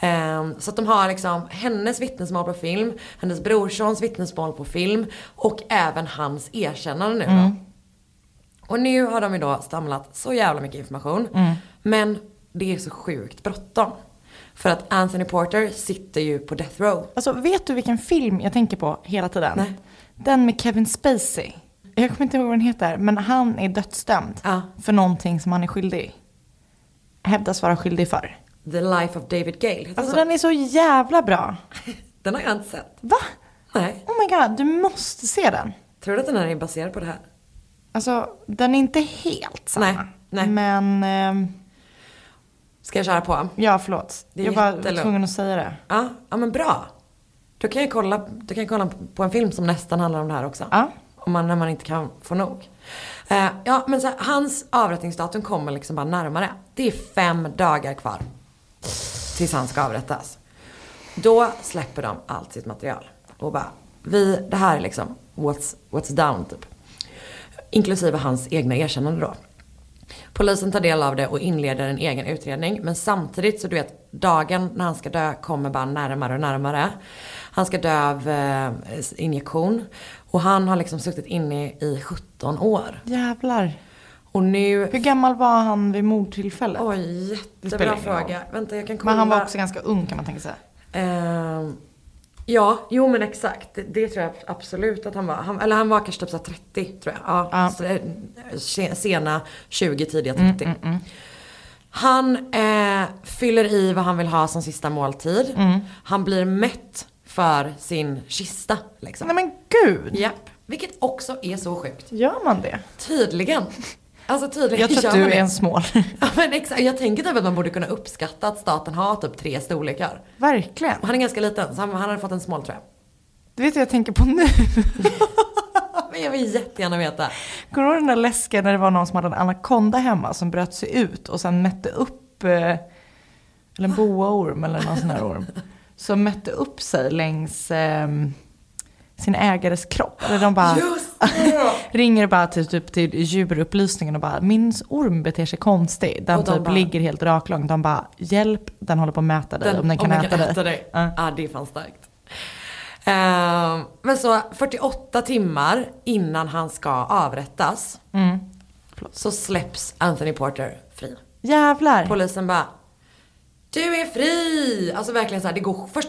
Eh, så att de har liksom hennes vittnesmål på film, hennes brorsons vittnesmål på film och även hans erkännande nu då. Och nu har de ju då samlat så jävla mycket information. Men det är så sjukt bråttom. För att Anthony Porter sitter ju på death row. Alltså vet du vilken film jag tänker på hela tiden? Nej. Den med Kevin Spacey. Jag kommer inte ihåg vad den heter, men han är dödsdömd Ja. för någonting som han är skyldig. Hävdas vara skyldig för. The Life of David Gale. Alltså så? den är så jävla bra. den har jag inte sett. Va? Nej. Oh my god, du måste se den. Tror du att den här är baserad på det här? Alltså, den är inte helt samma. Nej, nej. Men, ehm, Ska jag köra på? ja förlåt. Det är jag var jättelugnt. tvungen att säga det. Ja, ja men bra. Då kan jag kolla, då kan jag kolla på en film som nästan handlar om det här också. Ja. Om man, när man inte kan få nog. Eh, ja men så hans avrättningsdatum kommer liksom bara närmare. Det är fem dagar kvar. Tills han ska avrättas. Då släpper de allt sitt material. Och bara, vi, det här är liksom what's, what's down typ. Inklusive hans egna erkännande då. Polisen tar del av det och inleder en egen utredning. Men samtidigt så du vet, dagen när han ska dö kommer bara närmare och närmare. Han ska dö av eh, injektion. Och han har liksom suttit inne i 17 år. Jävlar. Och nu... Hur gammal var han vid mordtillfället? Oj, jättebra fråga. Vänta, jag kan kolla. Men han var också ganska ung kan man tänka sig. Ehm, ja, jo men exakt. Det, det tror jag absolut att han var. Han, eller han var kanske typ så här 30 tror jag. Ja, Ja. Så se- sena 20, tidiga 30. Han eh, fyller i vad han vill ha som sista måltid. Han blir mätt för sin kista. Liksom. Nej men gud. Japp. Vilket också är så sjukt. Gör man det? Tydligen. Alltså tydligen Jag tror att du är en smål. Ja, men exakt. Jag tänker typ att man borde kunna uppskatta att staten har typ tre storlekar. Verkligen. Han är ganska liten, så han, han hade fått en small tror jag. Du vet vad jag tänker på nu? Men jag vill jättegärna veta. Kommer du ihåg den där läsken när det var någon som hade en anakonda hemma som bröt sig ut och sen mätte upp, eh, eller en boaorm eller någon sån här orm. Som mätte upp sig längs eh, sin ägares kropp. Eller de bara ringer bara till, typ, till djurupplysningen och bara min orm beter sig konstigt. Den de typ bara- ligger helt raklång. De bara hjälp, den håller på att mäta dig om den kan, äta, dig. dig. Ja. Ja, det är fan starkt. Ehm, men så 48 timmar innan han ska avrättas Mm. så släpps Anthony Porter fri. Jävlar. Polisen bara du är fri! Alltså verkligen så här, det går först,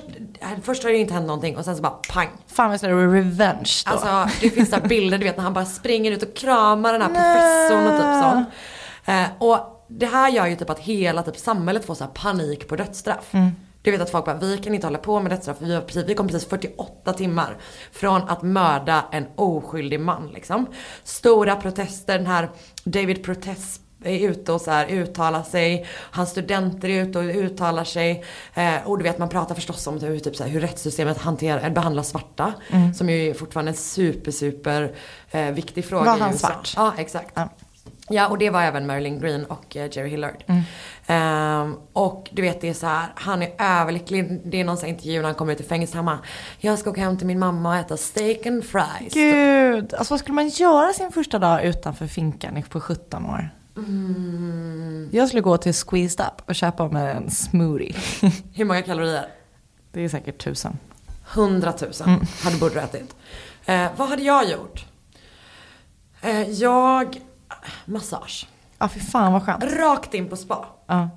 först har det inte hänt någonting och sen så bara pang. Fan är det revenge då? Alltså det finns där bilder du vet när han bara springer ut och kramar den här professorn och typ sånt. Eh, och det här gör ju typ att hela typ samhället får så här panik på dödsstraff. Du vet att folk bara, vi kan inte hålla på med dödsstraff. Vi, har precis, vi kom precis 48 timmar från att mörda en oskyldig man liksom. Stora protester, den här David Protest är ute och så här uttalar sig. Hans studenter är ute och uttalar sig. Eh, och du vet man pratar förstås om hur, typ, så här, hur rättssystemet hanterar, eller behandlar svarta. Som ju är fortfarande en super super eh, viktig fråga Var i han svart? Ja exakt. Ja. Ja och det var även Marilyn Green och eh, Jerry Hillard. Ehm, och du vet det är så här, han är överlycklig. Det är någon sån intervju när han kommer ut ur fängelset. Han bara, jag ska åka hem till min mamma och äta steak and fries. Gud, alltså vad skulle man göra sin första dag utanför finkan på 17 år? Mm. Jag skulle gå till Squeezed Up och köpa mig en smoothie. Hur många kalorier? Det är säkert tusen. 100 000 hade borde ätit. Eh, vad hade jag gjort? Eh, jag, massage. Ja, fy fan vad skönt. Rakt in på spa. Ja.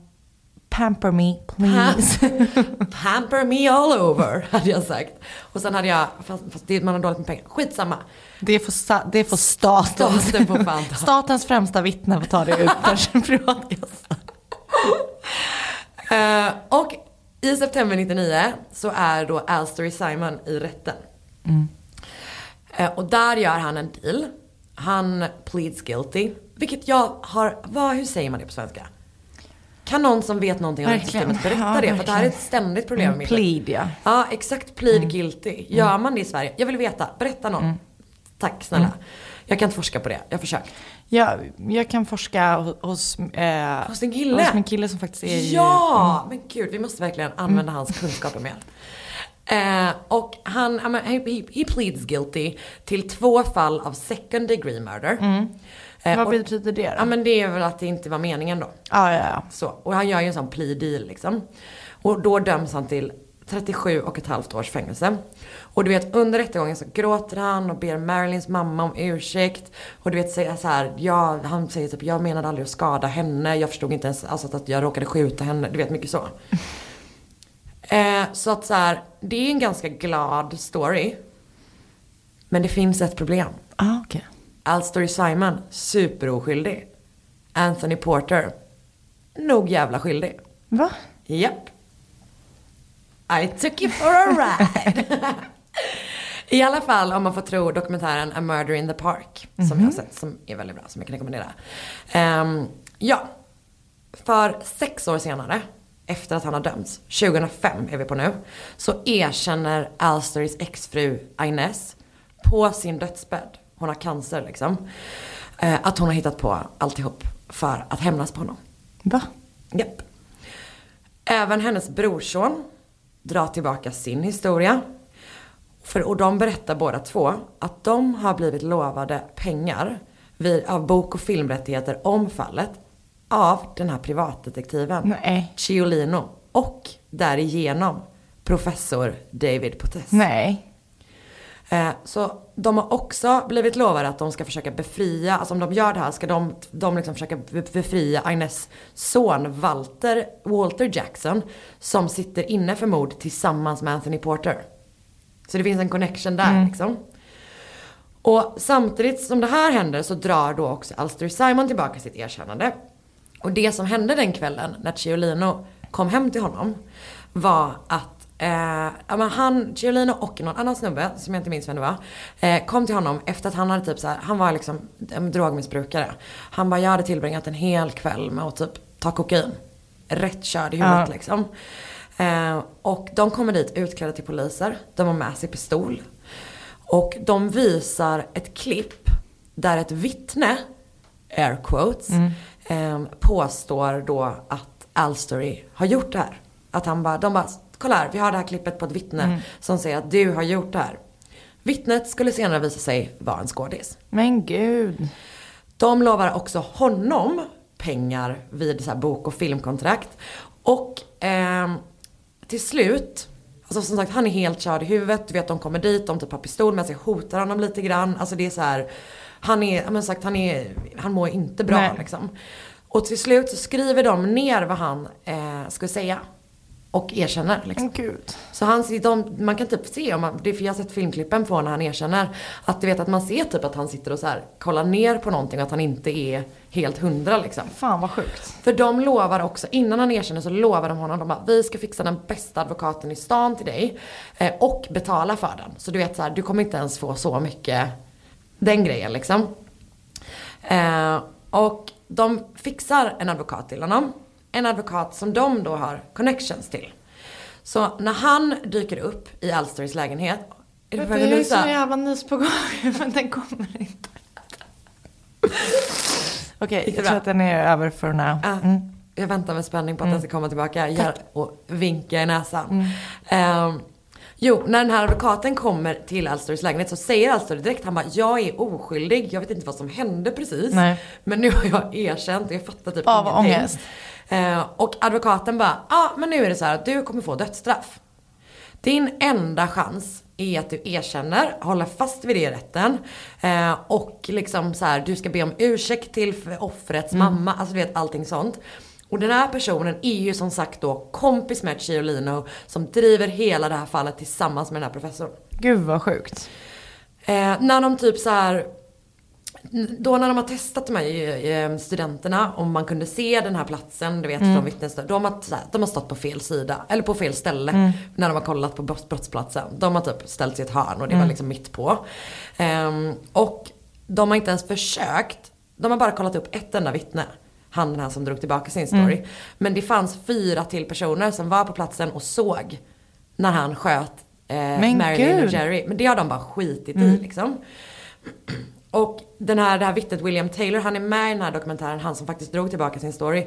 Pamper me, please. Pamper me all over, hade jag sagt. Och sen hade jag, fast, fast det, man har dåligt med pengar, skitsamma. Det får, det får staten. Staten får fan ta. Statens främsta vittne får ta det ut. Eh, och i september 99 så är då Alstory Simon i rätten. Eh, och där gör han en deal. Han pleads guilty. Vilket jag har, vad, hur säger man det på svenska? Kan någon som vet någonting om Verkligen. rättssystemet berätta Ja, det? För det här är ett verkligen. ständigt problem med Mm, plead, ja. Ja, exakt. Plead guilty. Gör man det i Sverige? Jag vill veta. Berätta någon. Tack snälla. Jag kan inte forska på det. Jag försöker. Jag, jag kan forska hos, eh, Hos din kille? Hos min kille som faktiskt är i- Ja! Men gud, vi måste verkligen använda hans kunskaper mer. Eh, och han, ja, men, he, he, he pleads guilty till två fall av second degree murder. Eh, Vad och- betyder det då? Ja men det är väl att det inte var meningen då. Ja, ja, ja. Så, och han gör ju en sån plea deal liksom. Och då döms han till 37 och ett halvt års fängelse. Och du vet under rättegången så gråter han och ber Marilyns mamma om ursäkt. Och du vet säger så här, ja, han säger typ jag menade aldrig att skada henne. Jag förstod inte ens alltså, att jag råkade skjuta henne. Du vet mycket så. eh, så att så här, det är en ganska glad story. Men det finns ett problem. Ah, okej. Alstory Simon, superoskyldig. Anthony Porter, nog jävla skyldig. Va? Japp. I took you for a ride. I alla fall om man får tro dokumentären A Murder in the Park. Som jag har sett, som är väldigt bra, som jag kan rekommendera. Ehm, ja, för sex år senare, efter att han har dömts, 2005 är vi på nu, så erkänner Alsterys exfru Ines på sin dödsbädd, hon har cancer liksom, eh, att hon har hittat på alltihop för att hämnas på honom. Va? Japp. Även hennes brorson drar tillbaka sin historia. För, och de berättar båda två att de har blivit lovade pengar vid, av bok och filmrättigheter om fallet av den här privatdetektiven Nej. Ciolino och därigenom professor David Potess. Nej. Eh, Så de har också blivit lovade att de ska försöka befria, alltså om de gör det här ska de, de liksom försöka be- befria Ines son Walter, Walter Jackson som sitter inne för mord tillsammans med Anthony Porter. Så det finns en connection där liksom. Och samtidigt som det här händer så drar då också Alster Simon tillbaka sitt erkännande. Och det som hände den kvällen när Ciolino kom hem till honom var att Eh, men han, Giolino och någon annan snubbe, som jag inte minns vem det var, eh, kom till honom efter att han hade typ så här, han var liksom en drogmissbrukare. Han bara, jag hade tillbringat en hel kväll med att typ ta kokain. Rätt körd i huvudet Ja. liksom. Eh, och de kommer dit utklädda till poliser. De har med sig pistol. Och de visar ett klipp där ett vittne, air quotes, eh, påstår då att Alstory har gjort det här. Att han bara, de bara, kolla här, vi har det här klippet på ett vittne som säger att du har gjort det här. Vittnet skulle senare visa sig vara en skådis. Men gud. De lovar också honom pengar vid så bok och filmkontrakt. Och ehm, till slut, alltså som sagt han är helt körd i huvudet. Du vet de kommer dit, de typ har pistol med sig, hotar honom lite grann. Alltså det är så här, han är, men sagt han är, han mår inte bra Nej. liksom. Och till slut så skriver de ner vad han eh, skulle säga. Och erkänner liksom. Gud. Så han, de, man kan typ se, om man, det är för jag har sett filmklippen på när han erkänner, att du vet att man ser typ att han sitter och så här kollar ner på någonting och att han inte är helt hundra liksom. Fan vad sjukt. För de lovar också, innan han erkänner så lovar de honom, de bara, vi ska fixa den bästa advokaten i stan till dig. Eh, och betala för den. Så du vet så här, du kommer inte ens få så mycket, den grejen liksom. Eh, och de fixar en advokat till honom. En advokat som de då har connections till. Så när han dyker upp i Alstorys lägenhet. Är att Jag är så jävla nys på gång, men den kommer inte. Okej, det jag tror att den är över för now. Ja, Mm. Jag väntar med spänning på att den ska komma tillbaka och vinka i näsan. Ehm, jo, när den här advokaten kommer till Alstorys lägenhet så säger Alstory direkt, han bara jag är oskyldig, jag vet inte vad som hände precis. Nej. Men nu har jag erkänt och jag fattar typ Av ingenting. ångest. Ehm, och advokaten bara, ja ah, men nu är det så här att du kommer få dödsstraff. Din enda chans är att du erkänner, håller fast vid det i rätten. Eh, och liksom så här, du ska be om ursäkt till offrets mamma. Alltså du vet allting sånt. Och den här personen är ju som sagt då kompis med Ciolino som driver hela det här fallet tillsammans med den här professorn. Gud vad sjukt. Eh, när de typ så här då när de har testat de här eh, studenterna, om man kunde se den här platsen, du vet från vittnesstöd. De har, de har stått på fel sida, eller på fel ställe när de har kollat på brotts- brottsplatsen. De har typ ställt sig i ett hörn och det var liksom mitt på. Ehm, och de har inte ens försökt, de har bara kollat upp ett enda vittne. Han den här som drog tillbaka sin story. Men det fanns fyra till personer som var på platsen och såg när han sköt eh, Marilyn och. Jerry. Men det har de bara skitit i liksom. Och den här, det här vittnet William Taylor, han är med i den här dokumentären, han som faktiskt drog tillbaka sin story.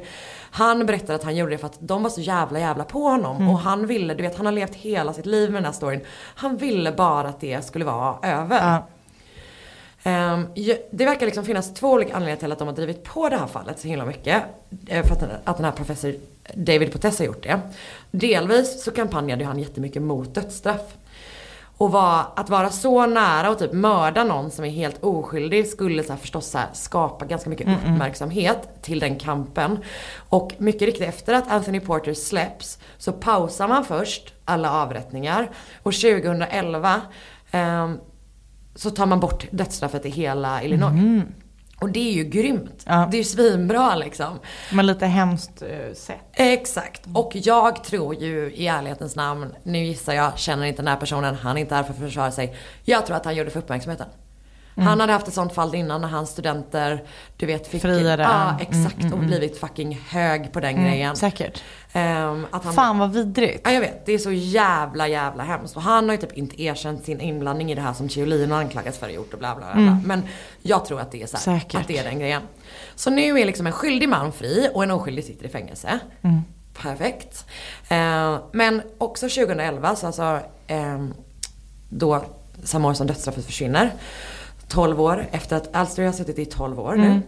Han berättade att han gjorde det för att de var så jävla jävla på honom. Och han ville, du vet han har levt hela sitt liv med den här storyn. Han ville bara att det skulle vara över. Ja. Ehm, det verkar liksom finnas två olika anledningar till att de har drivit på det här fallet så himla mycket. Eh, För att den, här professor David Potess har gjort det. Delvis så kampanjade han jättemycket mot dödsstraff. Och var, att vara så nära och typ mörda någon som är helt oskyldig skulle så här förstås så här skapa ganska mycket uppmärksamhet till den kampen. Och mycket riktigt efter att Anthony Porter släpps så pausar man först alla avrättningar. Och 2011 ehm, så tar man bort dödsstraffet i hela Illinois. Och det är ju grymt. Ja. Det är ju svinbra liksom. Men lite hemskt uh, sätt. Exakt. Och jag tror ju i ärlighetens namn, nu gissar jag, känner inte den här personen, han är inte här för att försvara sig. Jag tror att han gjorde för uppmärksamheten. Han hade haft ett sånt fall innan när hans studenter, du vet, fick... Friade. Ja, Mm, exakt. Och blivit fucking hög på den grejen. Säkert. Ehm, att han, Fan vad vidrigt. Ja jag vet, det är så jävla jävla hemskt. Och han har ju typ inte erkänt sin inblandning i det här som Ciolino anklagas för att ha gjort och bla bla bla. bla. Men jag tror att det är så här, Säkert. att det är den grejen. Så nu är liksom en skyldig man fri och en oskyldig sitter i fängelse. Perfekt. Eh, men också 2011, så alltså eh, då samma år som dödsstraffet försvinner. 12 år efter att Alstory har suttit i 12 år nu.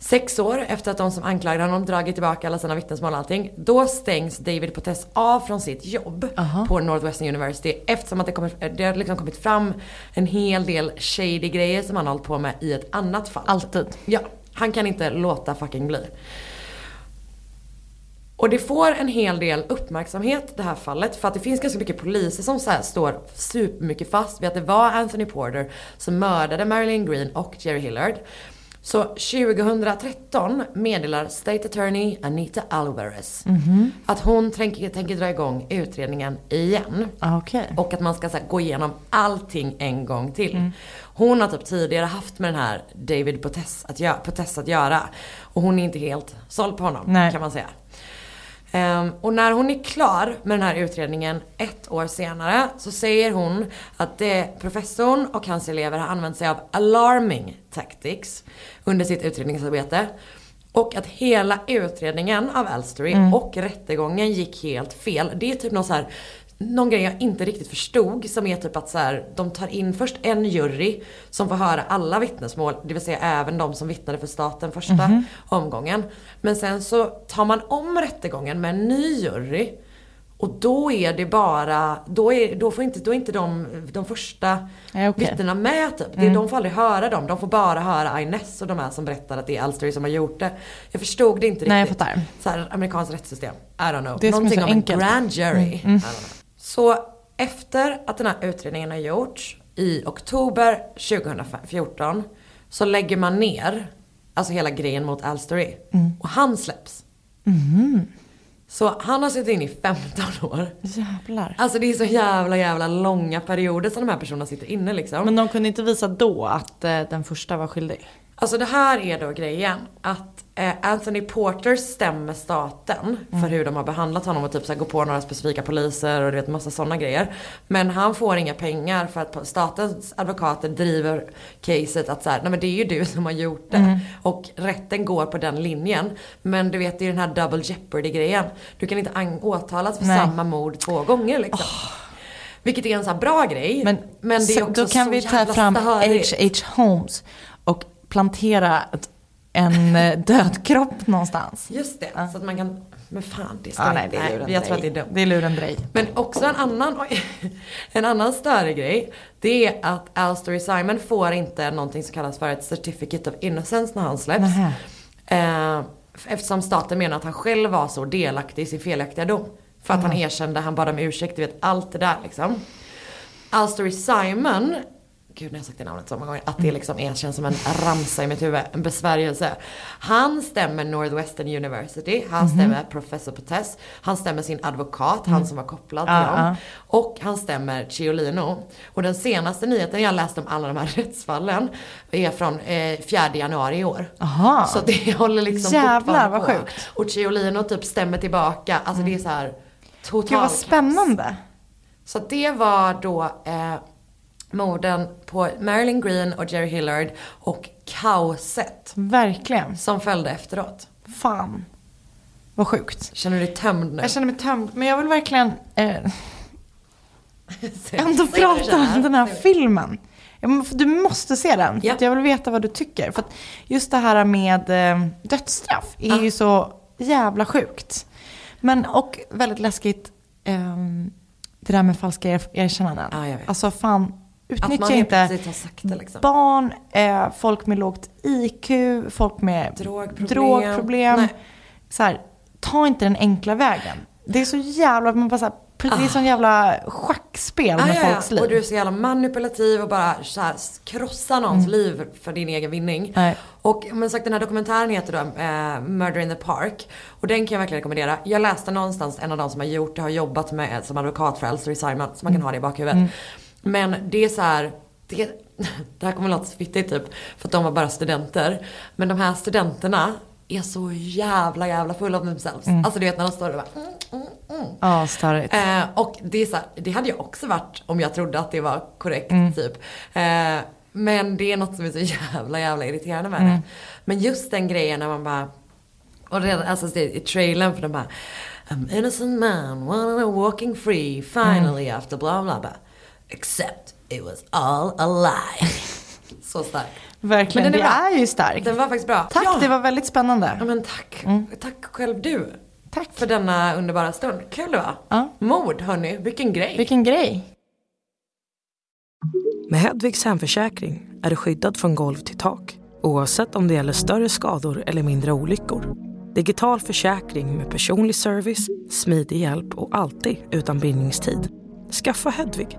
Sex år efter att de som anklagade honom dragit tillbaka alla sina vittnesmål och allting. Då stängs David Potess av från sitt jobb på Northwestern University. Eftersom att det, kommer, det har liksom kommit fram en hel del shady grejer som han har hållit på med i ett annat fall. Alltid. Ja, han kan inte låta fucking bli. Och det får en hel del uppmärksamhet det här fallet för att det finns ganska mycket poliser som så här står supermycket fast vid att det var Anthony Porter som mördade Marilyn Green och Jerry Hillard. Så 2013 meddelar State Attorney Anita Alvarez att hon tänker, tänker dra igång utredningen igen. Ah, Okej. Och att man ska här, gå igenom allting en gång till. Hon har typ tidigare haft med den här David Potess att, gö- Potess att göra. Och hon är inte helt såld på honom Nej. kan man säga. Ehm, och när hon är klar med den här utredningen ett år senare så säger hon att det, professorn och hans elever har använt sig av alarming tactics under sitt utredningsarbete. Och att hela utredningen av Alstery och rättegången gick helt fel. Det är typ någon så här någon grej jag inte riktigt förstod som är typ att så här, de tar in först en jury som får höra alla vittnesmål, det vill säga även de som vittnade för staten första omgången. Men sen så tar man om rättegången med en ny jury. Och då är det bara, då är, då får inte, då är inte de, de första okej. vittnena med typ. Det, De får aldrig höra dem, de får bara höra Ines och de här som berättar att det är Alstery som har gjort det. Jag förstod det inte riktigt. Nej, jag fattar. Så här, amerikanskt rättssystem. I don't know. Det Någonting om enkelt. Mm, en grand jury. I don't know. Så efter att den här utredningen har gjorts i oktober 2014 så lägger man ner alltså hela grejen mot Alstery. Mm. Och han släpps. Så han har suttit in i 15 år. Jävlar. Alltså det är så jävla jävla långa perioder som de här personerna sitter inne liksom. Men de kunde inte visa då att eh, den första var skyldig? Alltså det här är då grejen. Att eh, Anthony Porter stämmer staten för hur de har behandlat honom och typ så här, går på några specifika poliser och du vet massa sådana grejer. Men han får inga pengar för att statens advokater driver caset att så här, nej men det är ju du som har gjort det. Och rätten går på den linjen. Men du vet det är den här double jeopardy grejen. Du kan inte åtalas för Nej. samma mord två gånger liksom. Vilket är en sån här bra grej. Men, men det är så, också då kan så vi ta fram. H.H. Holmes plantera ett, en eh, död kropp någonstans. Just det, så att man kan... Men fan, det ska Ja, nej, det är luren jag tror att det är dumt. Det är lurendrej. Men också en annan, en annan större grej. Det är att Alstory Simon får inte någonting som kallas för ett certificate of innocence när han släpps. Eh, eftersom staten menar att han själv var så delaktig i sin felaktiga dom. För att han erkände, han bad om ursäkt, du vet allt det där liksom. Alstory Simon, gud jag har sagt det namnet så många gånger, att det liksom är, känns som en ramsa i mitt huvud, en besvärjelse. Han stämmer Northwestern University, han Mhm. stämmer Professor Potess, han stämmer sin advokat, han som var kopplad till Mm. Ja, dem. Och han stämmer Ciolino. Och den senaste nyheten jag läst om alla de här rättsfallen är från eh, 4 januari i år. Aha. Så det håller liksom Jävlar, fortfarande vad på. sjukt. Och Ciolino typ stämmer tillbaka. Alltså det är så här totalt Gud vad spännande. Så det var då eh, morden på Marilyn Green och Jerry Hillard och kaoset Verkligen. som följde efteråt. Fan. Vad sjukt. Känner du dig tömd nu? Jag känner mig tömd, men jag vill verkligen eh, ändå prata om den här filmen. Du måste se den, för Ja. att jag vill veta vad du tycker. För att just det här med eh, dödsstraff är ju så jävla sjukt. Men, och väldigt läskigt, ehm, det där med falska er- erkännanden. Ja. Alltså fan, utnyttja inte liksom. barn, eh, folk med lågt IQ, folk med Drogproblem. drogproblem. Nej. Så här, ta inte den enkla vägen. Det är så jävla, man bara så här, det är sån jävla schackspel Ah, med ja, ja. folks liv. Och du är så jävla manipulativ och bara så här, krossa någons liv för din egen vinning. Mm. Nej. Och men sagt den här dokumentären heter då eh, Murder in the Park. Och den kan jag verkligen rekommendera. Jag läste någonstans, en av de som har gjort det har jobbat med som advokat för Elstory Simon. Så man kan ha det i bakhuvudet. Men det är så här, det, det här kommer låta så fittigt typ. För att de var bara studenter. Men de här studenterna är så jävla jävla full of themselves. Alltså du vet när de står och bara mm, mm, mm. Ja. Eh, och det, är så här, det hade jag också varit om jag trodde att det var korrekt typ. Eh, men det är något som är så jävla jävla irriterande med det. Men just den grejen när man bara, och redan, alltså det, i trailern för de bara I'm innocent man, walking free, finally after bla bla bla. Except it was all a lie. så stark. Verkligen, Men den det är är ju starkt. Den var faktiskt bra. Tack, ja. det var väldigt spännande. Ja men tack. Tack själv du. Tack. För denna underbara stund. Kul det var. Ja. Mord hörni, vilken grej. Vilken grej. Med Hedvigs hemförsäkring är du skyddad från golv till tak oavsett om det gäller större skador eller mindre olyckor. Digital försäkring med personlig service, smidig hjälp och alltid utan bindningstid. Skaffa Hedvig